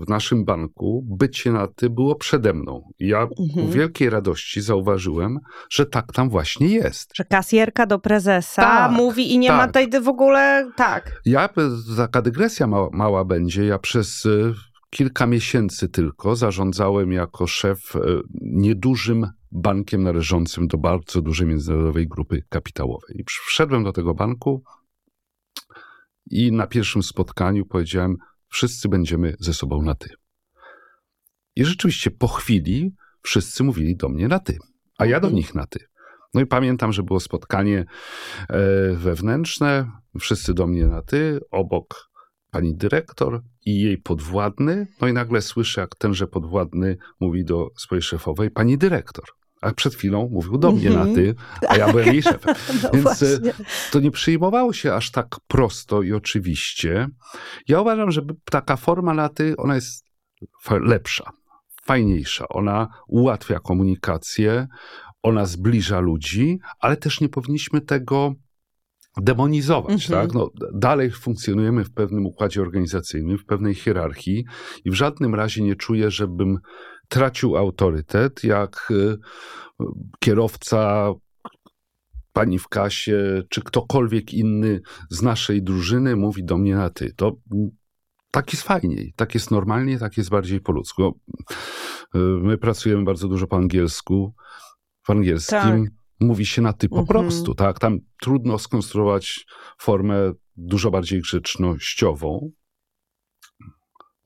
w naszym banku bycie na ty było przede mną. Ja Mhm. u wielkiej radości zauważyłem, że tak tam właśnie jest. Że kasjerka do prezesa Tak, mówi i nie ma tak. tej w ogóle, tak. Ja, taka dygresja mała, mała będzie, ja przez y, kilka miesięcy tylko zarządzałem jako szef y, niedużym bankiem należącym do bardzo dużej międzynarodowej grupy kapitałowej. I wszedłem do tego banku i na pierwszym spotkaniu powiedziałem, wszyscy będziemy ze sobą na ty. I rzeczywiście po chwili wszyscy mówili do mnie na ty, a ja do Mhm. nich na ty. No i pamiętam, że było spotkanie e, wewnętrzne, wszyscy do mnie na ty, obok pani dyrektor i jej podwładny. No i nagle słyszę, jak tenże podwładny mówi do swojej szefowej, pani dyrektor. A przed chwilą mówił do mnie Mhm. na ty, a ja byłem jej szefem. [LAUGHS] No Więc, właśnie. To nie przyjmowało się aż tak prosto i oczywiście. Ja uważam, że taka forma na ty, ona jest lepsza, fajniejsza. Ona ułatwia komunikację, ona zbliża ludzi, ale też nie powinniśmy tego demonizować. Mhm. Tak? No, dalej funkcjonujemy w pewnym układzie organizacyjnym, w pewnej hierarchii i w żadnym razie nie czuję, żebym tracił autorytet, jak y, kierowca pani w kasie, czy ktokolwiek inny z naszej drużyny mówi do mnie na ty. To tak jest fajniej, tak jest normalnie, tak jest bardziej po ludzku. Y, My pracujemy bardzo dużo po angielsku. W angielskim Tak. mówi się na ty po Mhm. prostu, tak? Tam trudno skonstruować formę dużo bardziej grzecznościową.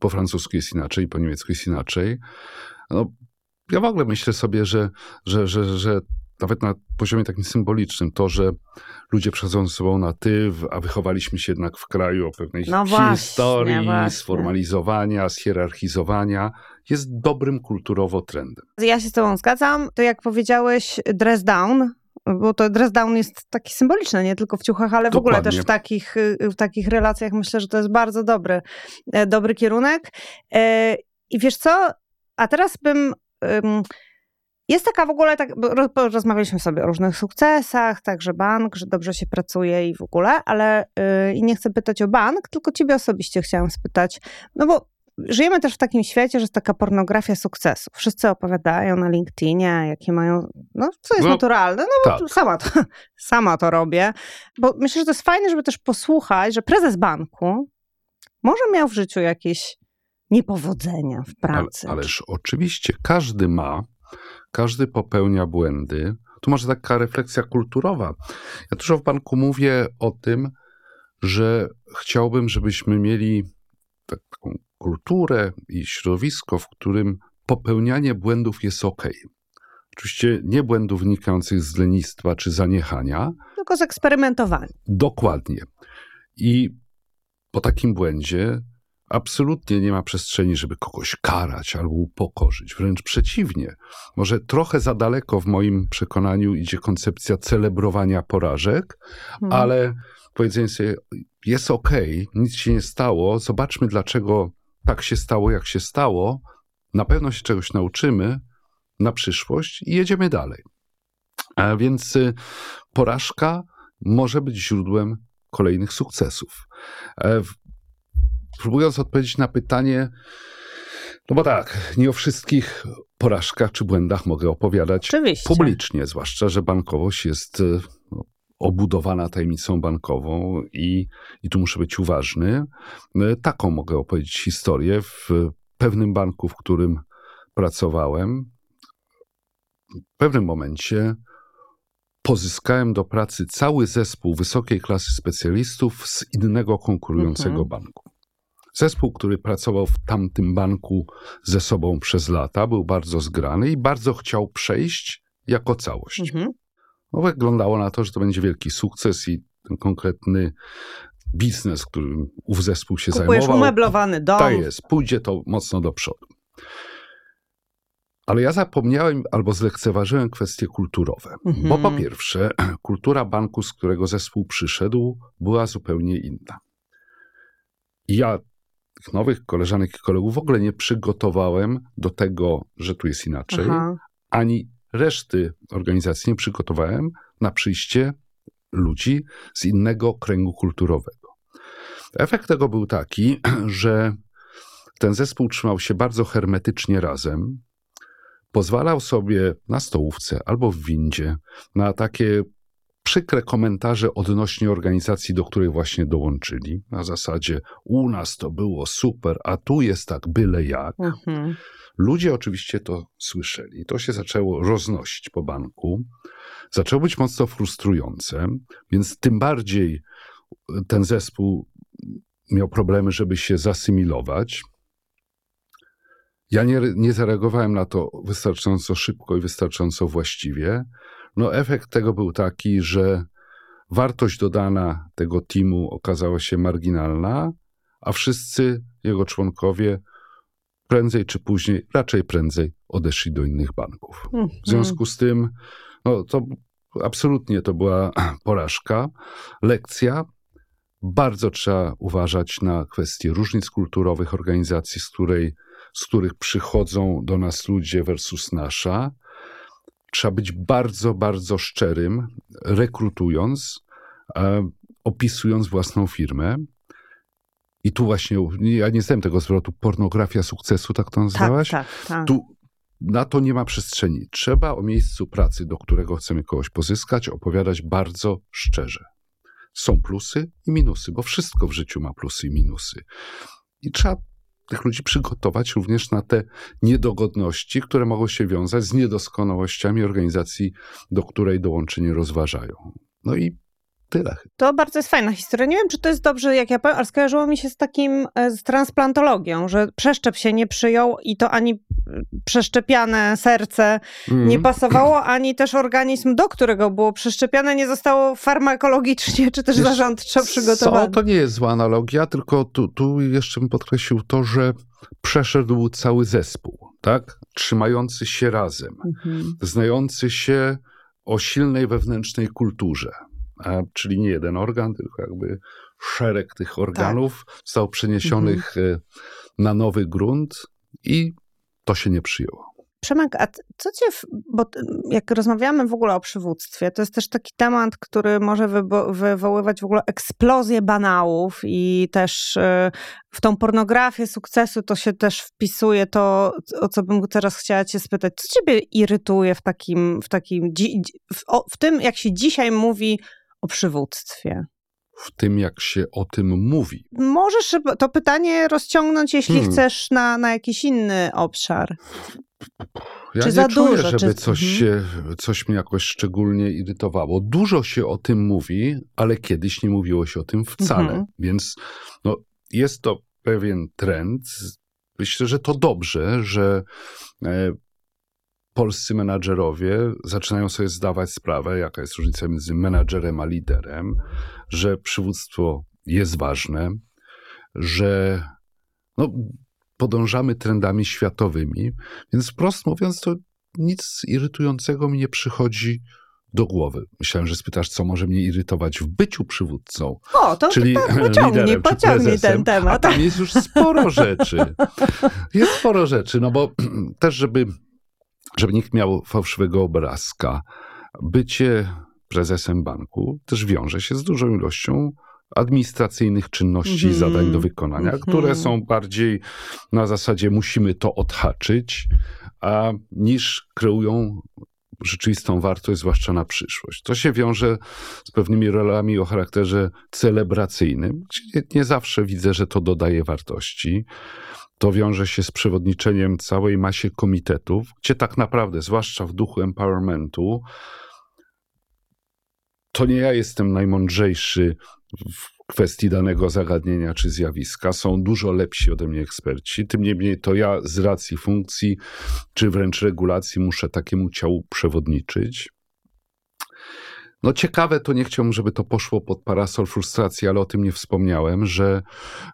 Po francusku jest inaczej, po niemiecku jest inaczej. No, ja w ogóle myślę sobie, że, że, że, że nawet na poziomie takim symbolicznym, to, że ludzie przechodzą ze sobą na ty, a wychowaliśmy się jednak w kraju o pewnej No właśnie, historii, właśnie. sformalizowania, schierarchizowania, jest dobrym kulturowo trendem. Ja się z tobą zgadzam. To jak powiedziałeś, dress down, bo to dress down jest taki symboliczny, nie tylko w ciuchach, ale w ogóle też w takich, y, w takich relacjach myślę, że to jest bardzo dobry, e, dobry kierunek. E, I wiesz co? A teraz bym... ym, Jest taka w ogóle, tak, rozmawialiśmy sobie o różnych sukcesach, także bank, że dobrze się pracuje i w ogóle, ale yy, i nie chcę pytać o bank, tylko ciebie osobiście chciałam spytać, no bo żyjemy też w takim świecie, że jest taka pornografia sukcesu. Wszyscy opowiadają na LinkedInie, jakie mają, no co jest No, naturalne, no bo tak. sama, to, [LAUGHS] sama to robię, bo myślę, że to jest fajne, żeby też posłuchać, że prezes banku może miał w życiu jakieś niepowodzenia w Ale, pracy. ależ oczywiście każdy ma, każdy popełnia błędy. Tu może taka refleksja kulturowa. Ja dużo w banku mówię o tym, że chciałbym, żebyśmy mieli taką kulturę i środowisko, w którym popełnianie błędów jest ok. Oczywiście nie błędów wynikających z lenistwa czy zaniechania, Tylko zeksperymentowanie. Dokładnie. I po takim błędzie absolutnie nie ma przestrzeni, żeby kogoś karać albo upokorzyć. Wręcz przeciwnie. Może trochę za daleko w moim przekonaniu idzie koncepcja celebrowania porażek, Mhm. ale powiedzenie sobie, jest okej, nic się nie stało, zobaczmy dlaczego tak się stało, jak się stało, na pewno się czegoś nauczymy na przyszłość i jedziemy dalej. A więc y, porażka może być źródłem kolejnych sukcesów. E, w- Próbując odpowiedzieć na pytanie, no bo tak, nie o wszystkich porażkach czy błędach mogę opowiadać Oczywiście. publicznie, zwłaszcza, że bankowość jest e, no, obudowana tajemnicą bankową i, i tu muszę być uważny. E, Taką mogę opowiedzieć historię w pewnym banku, w którym pracowałem. W pewnym momencie pozyskałem do pracy cały zespół wysokiej klasy specjalistów z innego konkurującego Mhm. banku. Zespół, który pracował w tamtym banku ze sobą przez lata, był bardzo zgrany i bardzo chciał przejść jako całość. Mhm. No, wyglądało na to, że to będzie wielki sukces i ten konkretny biznes, którym ów zespół się Kupujesz zajmował. umeblowany dom. Tak jest, pójdzie to mocno do przodu. Ale ja zapomniałem albo zlekceważyłem kwestie kulturowe. Mhm. Bo po pierwsze, [CLEARS THROAT] kultura banku, z którego zespół przyszedł, była zupełnie inna. Ja tych nowych koleżanek i kolegów w ogóle nie przygotowałem do tego, że tu jest inaczej, Aha. ani reszty organizacji nie przygotowałem na przyjście ludzi z innego kręgu kulturowego. Efekt tego był taki, [CLEARS THROAT] że ten zespół trzymał się bardzo hermetycznie razem, pozwalał sobie na stołówce albo w windzie na takie przykre komentarze odnośnie organizacji, do której właśnie dołączyli. Na zasadzie u nas to było super, a tu jest tak byle jak. Mhm. Ludzie oczywiście to słyszeli. To się zaczęło roznosić po banku. Zaczęło być mocno frustrujące, więc tym bardziej ten zespół miał problemy, żeby się zasymilować. Ja nie, nie zareagowałem na to wystarczająco szybko i wystarczająco właściwie. No, efekt tego był taki, że wartość dodana tego teamu okazała się marginalna, a wszyscy jego członkowie prędzej czy później, raczej prędzej odeszli do innych banków. Mhm. W związku z tym, no to absolutnie to była [CLEARS THROAT] porażka. Lekcja. Bardzo trzeba uważać na kwestie różnic kulturowych organizacji, z, której, z których przychodzą do nas ludzie versus nasza. Trzeba być bardzo, bardzo szczerym, rekrutując, e, opisując własną firmę. I tu właśnie, ja nie znałem tego zwrotu, pornografia sukcesu, tak to Tak, nazywałaś? tak, tak. Tu na to nie ma przestrzeni. Trzeba o miejscu pracy, do którego chcemy kogoś pozyskać, opowiadać bardzo szczerze. Są plusy i minusy, bo wszystko w życiu ma plusy i minusy. I trzeba tych ludzi przygotować również na te niedogodności, które mogą się wiązać z niedoskonałościami organizacji, do której dołączenie rozważają. No i tyle. To bardzo jest fajna historia. Nie wiem, czy to jest dobrze, jak ja powiem, ale skojarzyło mi się z takim, e, z transplantologią, że przeszczep się nie przyjął i to ani przeszczepiane serce Mm. nie pasowało, ani też organizm, do którego było przeszczepiane, nie zostało farmakologicznie czy też Wiesz zarządczo przygotowane. Co, to nie jest zła analogia, tylko tu, tu jeszcze bym podkreślił to, że przeszedł cały zespół, tak? Trzymający się razem, Mhm. znający się o silnej wewnętrznej kulturze. A, czyli nie jeden organ, tylko jakby szereg tych organów został przeniesionych e, na nowy grunt i to się nie przyjęło. Przemek, a co cię, bo jak rozmawiamy w ogóle o przywództwie, to jest też taki temat, który może wywoływać w ogóle eksplozję banałów i też y, w tą pornografię sukcesu to się też wpisuje to, o co bym teraz chciała cię spytać. Co ciebie irytuje w takim, w takim, w, w tym, jak się dzisiaj mówi o przywództwie? W tym, jak się o tym mówi. Możesz to pytanie rozciągnąć, jeśli Hmm. chcesz, na, na jakiś inny obszar. Ja Czy nie za czuję, dużo, żeby czy- coś, się, coś mnie jakoś szczególnie irytowało. Dużo się o tym mówi, ale kiedyś nie mówiło się o tym wcale. Mhm. Więc no, jest to pewien trend. Myślę, że to dobrze, że e, polscy menadżerowie zaczynają sobie zdawać sprawę, jaka jest różnica między menadżerem a liderem, że przywództwo jest ważne, że no, podążamy trendami światowymi, więc wprost mówiąc, to nic irytującego mi nie przychodzi do głowy. Myślałem, że spytasz, co może mnie irytować w byciu przywódcą, O, to, czyli to pociągnij, [LAUGHS] liderem pociągnij ten temat. A tam jest już sporo rzeczy. [LAUGHS] Jest sporo rzeczy, no bo [CLEARS THROAT] też, żeby, żeby nikt miał fałszywego obrazka, bycie prezesem banku też wiąże się z dużą ilością administracyjnych czynności i Mhm. zadań do wykonania, Mhm. które są bardziej na zasadzie musimy to odhaczyć, a niż kreują rzeczywistą wartość, zwłaszcza na przyszłość. To się wiąże z pewnymi rolami o charakterze celebracyjnym, gdzie nie, nie zawsze widzę, że to dodaje wartości. To wiąże się z przewodniczeniem całej masie komitetów, gdzie tak naprawdę, zwłaszcza w duchu empowermentu, to nie ja jestem najmądrzejszy w kwestii danego zagadnienia czy zjawiska. Są dużo lepsi ode mnie eksperci. Tym niemniej to ja z racji funkcji, czy wręcz regulacji muszę takiemu ciału przewodniczyć. No ciekawe, to nie chciałbym, żeby to poszło pod parasol frustracji, ale o tym nie wspomniałem, że,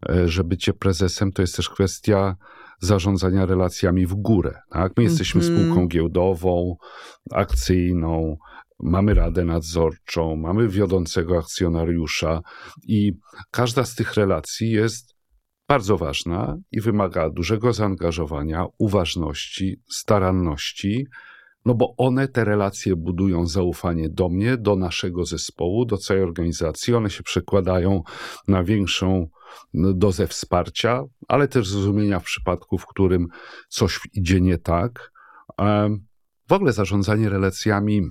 e, że bycie prezesem to jest też kwestia zarządzania relacjami w górę. Tak? My jesteśmy Mhm. spółką giełdową, akcyjną, mamy radę nadzorczą, mamy wiodącego akcjonariusza i każda z tych relacji jest bardzo ważna i wymaga dużego zaangażowania, uważności, staranności, no bo one, te relacje, budują zaufanie do mnie, do naszego zespołu, do całej organizacji. One się przekładają na większą no, dozę wsparcia, ale też zrozumienia w przypadku, w którym coś idzie nie tak. W ogóle zarządzanie relacjami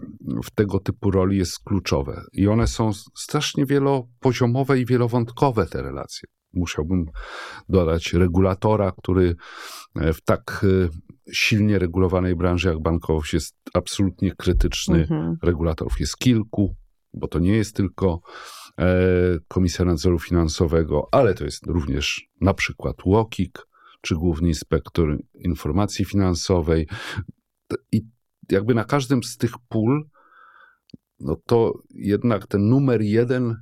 w tego typu roli jest kluczowe i one są strasznie wielopoziomowe i wielowątkowe, te relacje. Musiałbym dodać regulatora, który e, w tak e, silnie regulowanej branży jak bankowość jest absolutnie krytyczny. Mhm. Regulatorów jest kilku, bo to nie jest tylko e, Komisja Nadzoru Finansowego, ale to jest również na przykład UOKiK, czy Główny Inspektor Informacji Finansowej. I jakby na każdym z tych pól, no to jednak ten numer jeden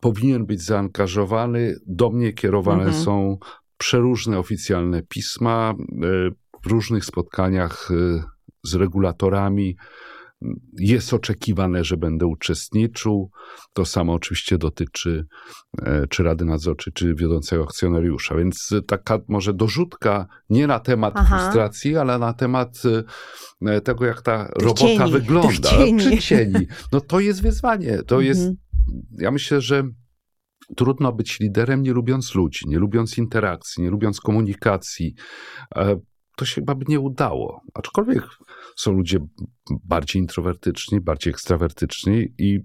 powinien być zaangażowany. Do mnie kierowane Mhm. są przeróżne oficjalne pisma e, w różnych spotkaniach e, z regulatorami. Jest oczekiwane, że będę uczestniczył. To samo oczywiście dotyczy e, czy Rady Nadzorczej, czy wiodącego akcjonariusza. Więc taka może dorzutka nie na temat Aha. frustracji, ale na temat tego, jak ta robota cieni, wygląda. cieni. Przy cieni. No to jest wyzwanie. To jest, Mhm. Ja myślę, że trudno być liderem nie lubiąc ludzi, nie lubiąc interakcji, nie lubiąc komunikacji. E, To się chyba by nie udało. Aczkolwiek są ludzie bardziej introwertyczni, bardziej ekstrawertyczni i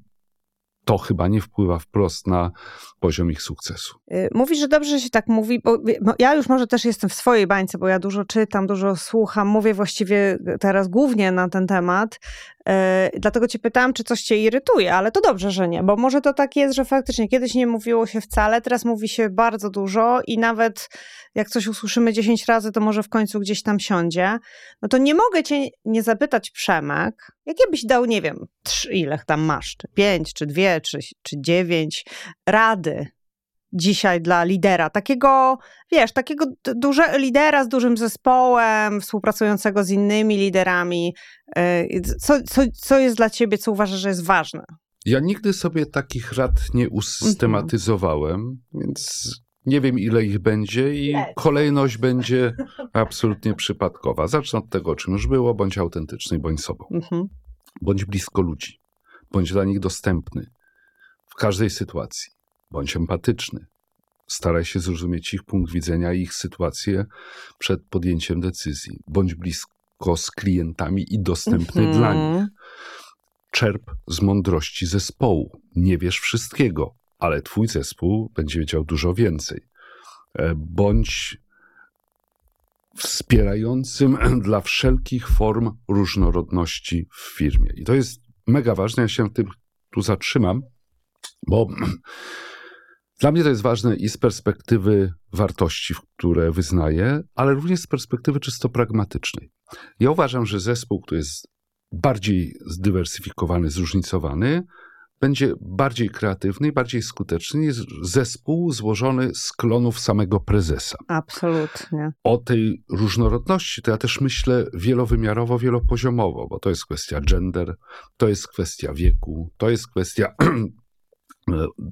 to chyba nie wpływa wprost na poziom ich sukcesu. Y, Mówisz, że dobrze się tak mówi, bo ja już może też jestem w swojej bańce, bo ja dużo czytam, dużo słucham, mówię właściwie teraz głównie na ten temat. Yy, dlatego cię pytałam, czy coś cię irytuje, ale to dobrze, że nie, bo może to tak jest, że faktycznie kiedyś nie mówiło się wcale, teraz mówi się bardzo dużo i nawet jak coś usłyszymy 10 razy, to może w końcu gdzieś tam siądzie. No to nie mogę cię nie zapytać, Przemek, jakie byś dał, nie wiem, trzy, ile tam masz, czy pięć, czy dwie, czy, czy dziewięć rady dzisiaj dla lidera? Takiego, wiesz, takiego dużego lidera z dużym zespołem, współpracującego z innymi liderami. Y, co, co, co jest dla ciebie, co uważasz, że jest ważne? Ja nigdy sobie takich rad nie usystematyzowałem, mhm. więc nie wiem ile ich będzie i kolejność będzie absolutnie przypadkowa. Zacznę od tego, czym już było, bądź autentyczny, bądź sobą. Mhm. Bądź blisko ludzi, bądź dla nich dostępny w każdej sytuacji bądź empatyczny. Staraj się zrozumieć ich punkt widzenia i ich sytuację przed podjęciem decyzji. Bądź blisko z klientami i dostępny mm -hmm. dla nich. Czerp z mądrości zespołu. Nie wiesz wszystkiego, ale twój zespół będzie wiedział dużo więcej. E, bądź wspierającym [CLEARS THROAT] dla wszelkich form różnorodności w firmie. I to jest mega ważne. Ja się tym tu zatrzymam, bo [CLEARS THROAT] dla mnie to jest ważne i z perspektywy wartości, które wyznaję, ale również z perspektywy czysto pragmatycznej. Ja uważam, że zespół, który jest bardziej zdywersyfikowany, zróżnicowany, będzie bardziej kreatywny i bardziej skuteczny niż zespół złożony z klonów samego prezesa. Absolutnie. O tej różnorodności to ja też myślę wielowymiarowo, wielopoziomowo, bo to jest kwestia gender, to jest kwestia wieku, to jest kwestia [CLEARS THROAT]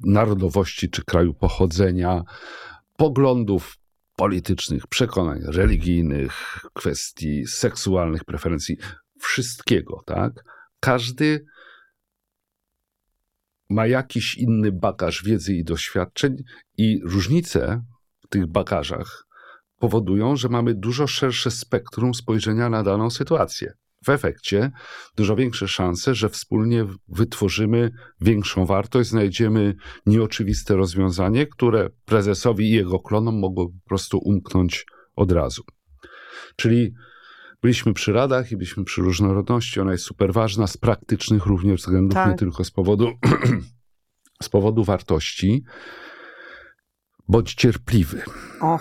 narodowości czy kraju pochodzenia, poglądów politycznych, przekonań religijnych, kwestii seksualnych, preferencji, wszystkiego, tak? Każdy ma jakiś inny bagaż wiedzy i doświadczeń, i różnice w tych bagażach powodują, że mamy dużo szersze spektrum spojrzenia na daną sytuację w efekcie dużo większe szanse, że wspólnie wytworzymy większą wartość, znajdziemy nieoczywiste rozwiązanie, które prezesowi i jego klonom mogło po prostu umknąć od razu. Czyli byliśmy przy radach i byliśmy przy różnorodności. Ona jest super ważna z praktycznych również względów, tak. nie tylko z powodu, [CLEARS THROAT] z powodu wartości. Bądź cierpliwy. O.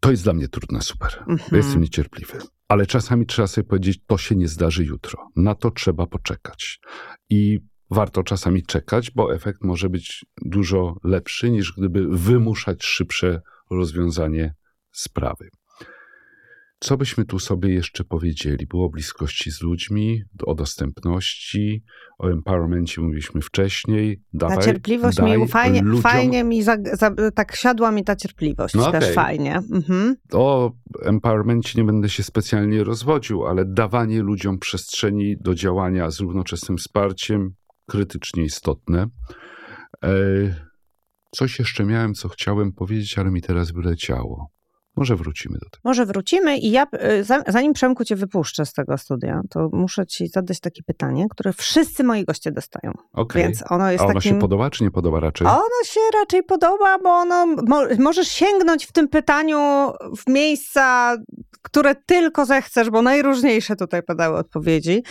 To jest dla mnie trudne super. Mhm. Jestem niecierpliwy. Ale czasami trzeba sobie powiedzieć, to się nie zdarzy jutro. Na to trzeba poczekać. I warto czasami czekać, bo efekt może być dużo lepszy niż gdyby wymuszać szybsze rozwiązanie sprawy. Co byśmy tu sobie jeszcze powiedzieli? Było o bliskości z ludźmi, o dostępności, o empowermencie mówiliśmy wcześniej. Dawaj, ta cierpliwość mi fajnie, ludziom... fajnie mi za, za, tak siadła mi ta cierpliwość no też okay. fajnie. Mhm. O empowermencie nie będę się specjalnie rozwodził, ale dawanie ludziom przestrzeni do działania z równoczesnym wsparciem krytycznie istotne. E, coś jeszcze miałem, co chciałem powiedzieć, ale mi teraz wyleciało. Może wrócimy do tego. Może wrócimy i ja, y, zanim Przemku cię wypuszczę z tego studia, to muszę ci zadać takie pytanie, które wszyscy moi goście dostają. Okay. Więc ono jest A ono takim... się podoba, czy nie podoba raczej? Ono się raczej podoba, bo ono, mo możesz sięgnąć w tym pytaniu w miejsca, które tylko zechcesz, bo najróżniejsze tutaj padały odpowiedzi.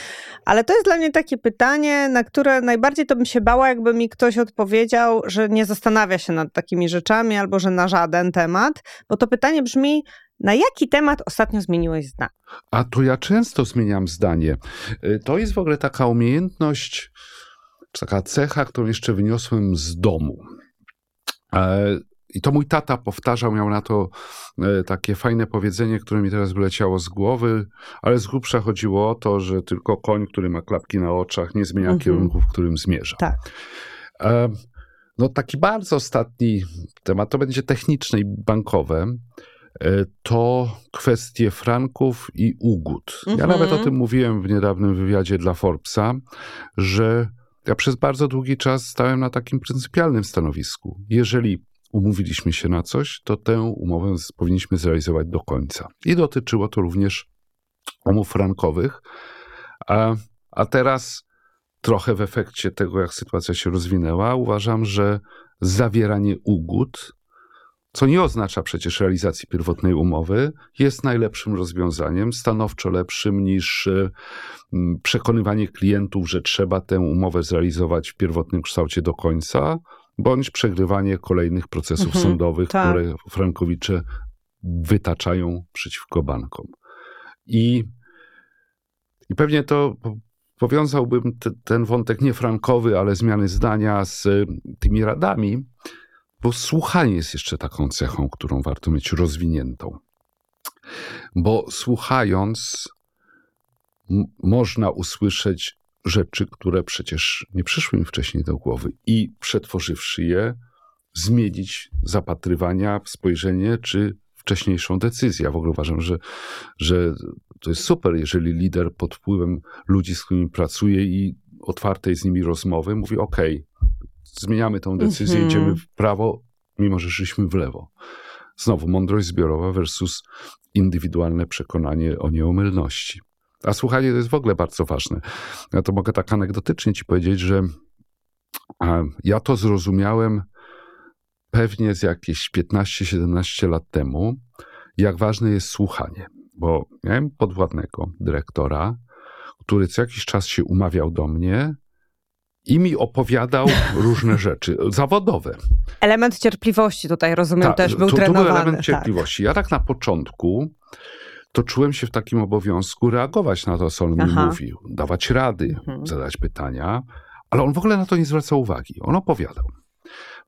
Ale to jest dla mnie takie pytanie, na które najbardziej to bym się bała, jakby mi ktoś odpowiedział, że nie zastanawia się nad takimi rzeczami albo że na żaden temat, bo to pytanie brzmi brzmi, na jaki temat ostatnio zmieniłeś zdanie? A to ja często zmieniam zdanie. Y, to jest w ogóle taka umiejętność, czy taka cecha, którą jeszcze wyniosłem z domu. E, I to mój tata powtarzał, miał na to e, takie fajne powiedzenie, które mi teraz wyleciało z głowy, ale z grubsza chodziło o to, że tylko koń, który ma klapki na oczach, nie zmienia mhm. kierunku, w którym zmierza. Tak. E, no taki bardzo ostatni temat, to będzie techniczne i bankowe. E, to kwestie franków i ugód. Ja mhm. nawet o tym mówiłem w niedawnym wywiadzie dla Forbesa, że ja przez bardzo długi czas stałem na takim pryncypialnym stanowisku. Jeżeli umówiliśmy się na coś, to tę umowę powinniśmy zrealizować do końca. I dotyczyło to również umów frankowych. A, a teraz, trochę w efekcie tego, jak sytuacja się rozwinęła, uważam, że zawieranie ugód co nie oznacza przecież realizacji pierwotnej umowy, jest najlepszym rozwiązaniem, stanowczo lepszym niż e, przekonywanie klientów, że trzeba tę umowę zrealizować w pierwotnym kształcie do końca, bądź przegrywanie kolejnych procesów mhm, sądowych, tak. które frankowicze wytaczają przeciwko bankom. I, i pewnie to powiązałbym te, ten wątek nie frankowy, ale zmiany zdania z tymi radami, bo słuchanie jest jeszcze taką cechą, którą warto mieć rozwiniętą. Bo słuchając, można usłyszeć rzeczy, które przecież nie przyszły mi wcześniej do głowy i przetworzywszy je, zmienić zapatrywania, spojrzenie czy wcześniejszą decyzję. Ja w ogóle uważam, że, że to jest super, jeżeli lider pod wpływem ludzi, z którymi pracuje i otwartej z nimi rozmowy mówi: OK, zmieniamy tą decyzję, mm -hmm. idziemy w prawo, mimo że szliśmy w lewo. Znowu mądrość zbiorowa versus indywidualne przekonanie o nieomylności. A słuchanie to jest w ogóle bardzo ważne. Ja to mogę tak anegdotycznie ci powiedzieć, że ja to zrozumiałem pewnie z jakieś 15-17 lat temu, jak ważne jest słuchanie. Bo miałem podwładnego dyrektora, który co jakiś czas się umawiał do mnie i mi opowiadał [LAUGHS] różne rzeczy zawodowe. Element cierpliwości tutaj, rozumiem, Ta, też był to, trenowany. To był element tak. cierpliwości. Tak. Ja tak na początku to czułem się w takim obowiązku reagować na to, co on Aha. mi mówił, dawać rady, mhm. zadać pytania, ale on w ogóle na to nie zwracał uwagi. On opowiadał.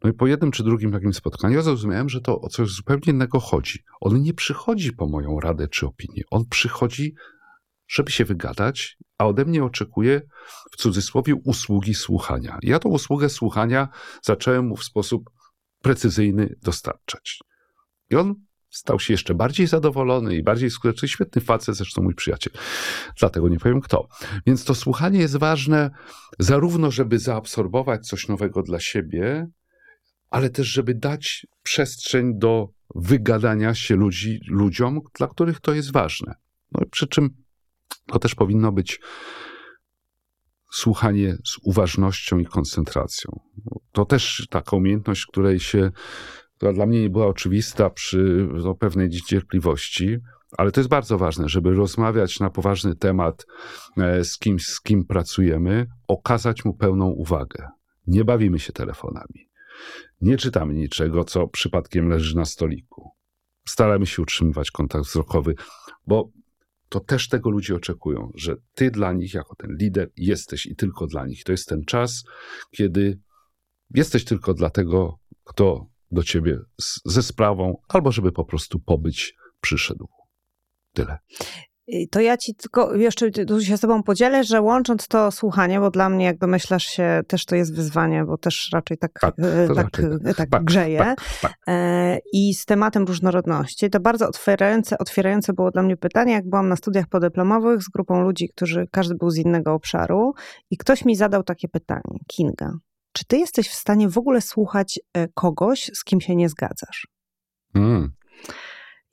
No i po jednym czy drugim takim spotkaniu ja zrozumiałem, że to o coś zupełnie innego chodzi. On nie przychodzi po moją radę czy opinię. On przychodzi, żeby się wygadać, a ode mnie oczekuje w cudzysłowie usługi słuchania. Ja tą usługę słuchania zacząłem mu w sposób precyzyjny dostarczać. I on stał się jeszcze bardziej zadowolony i bardziej skuteczny. Świetny facet, zresztą mój przyjaciel. Dlatego nie powiem kto. Więc to słuchanie jest ważne zarówno, żeby zaabsorbować coś nowego dla siebie, ale też, żeby dać przestrzeń do wygadania się ludzi, ludziom, dla których to jest ważne. No, przy czym to też powinno być słuchanie z uważnością i koncentracją. To też taka umiejętność, której się, która dla mnie nie była oczywista przy no, pewnej cierpliwości, ale to jest bardzo ważne, żeby rozmawiać na poważny temat e, z kimś, z kim pracujemy, okazać mu pełną uwagę. Nie bawimy się telefonami. Nie czytamy niczego, co przypadkiem leży na stoliku. Staramy się utrzymywać kontakt wzrokowy, bo to też tego ludzie oczekują, że ty dla nich, jako ten lider, jesteś i tylko dla nich. To jest ten czas, kiedy jesteś tylko dla tego, kto do ciebie ze sprawą, albo żeby po prostu pobyć przyszedł. Tyle. To ja ci tylko jeszcze tu się z tobą podzielę, że łącząc to słuchanie, bo dla mnie, jak domyślasz się, też to jest wyzwanie, bo też raczej tak, tak, e, tak, raczej tak, tak, tak grzeje. Tak, tak. E, I z tematem różnorodności, to bardzo otwierające, otwierające było dla mnie pytanie, jak byłam na studiach podyplomowych z grupą ludzi, którzy każdy był z innego obszaru i ktoś mi zadał takie pytanie, Kinga, czy ty jesteś w stanie w ogóle słuchać e, kogoś, z kim się nie zgadzasz? Mm.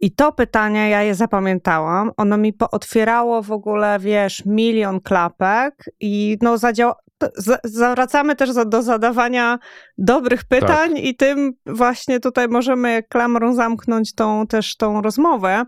I to pytanie ja je zapamiętałam. Ono mi pootwierało w ogóle, wiesz, milion klapek i no zadziała, zawracamy też do zadawania dobrych pytań tak. i tym właśnie tutaj możemy klamrą zamknąć tą też tą rozmowę.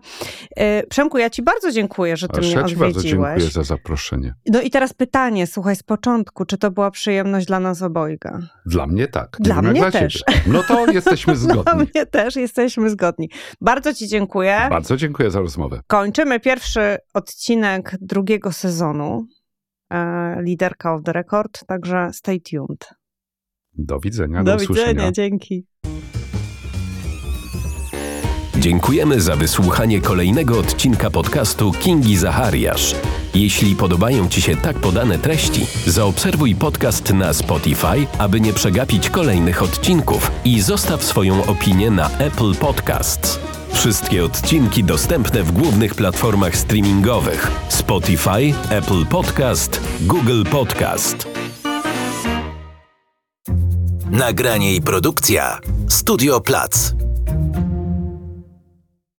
E, Przemku, ja ci bardzo dziękuję, że ty Aż mnie ja odwiedziłeś. bardzo dziękuję za zaproszenie. No i teraz pytanie, słuchaj, z początku, czy to była przyjemność dla nas obojga? Dla mnie tak. Dla mnie dla też. Ciebie. No to [LAUGHS] jesteśmy zgodni. dla mnie też jesteśmy zgodni. Bardzo ci dziękuję. Bardzo dziękuję za rozmowę. Kończymy pierwszy odcinek drugiego sezonu. E, liderka of the record, także stay tuned. Do widzenia, do, do widzenia, dzięki. Dziękujemy za wysłuchanie kolejnego odcinka podcastu Kingi Zachariasz. Jeśli podobają Ci się tak podane treści, zaobserwuj podcast na Spotify, aby nie przegapić kolejnych odcinków i zostaw swoją opinię na Apple Podcasts. Wszystkie odcinki dostępne w głównych platformach streamingowych: Spotify, Apple Podcast, Google Podcast. Nagranie i produkcja Studio Plac.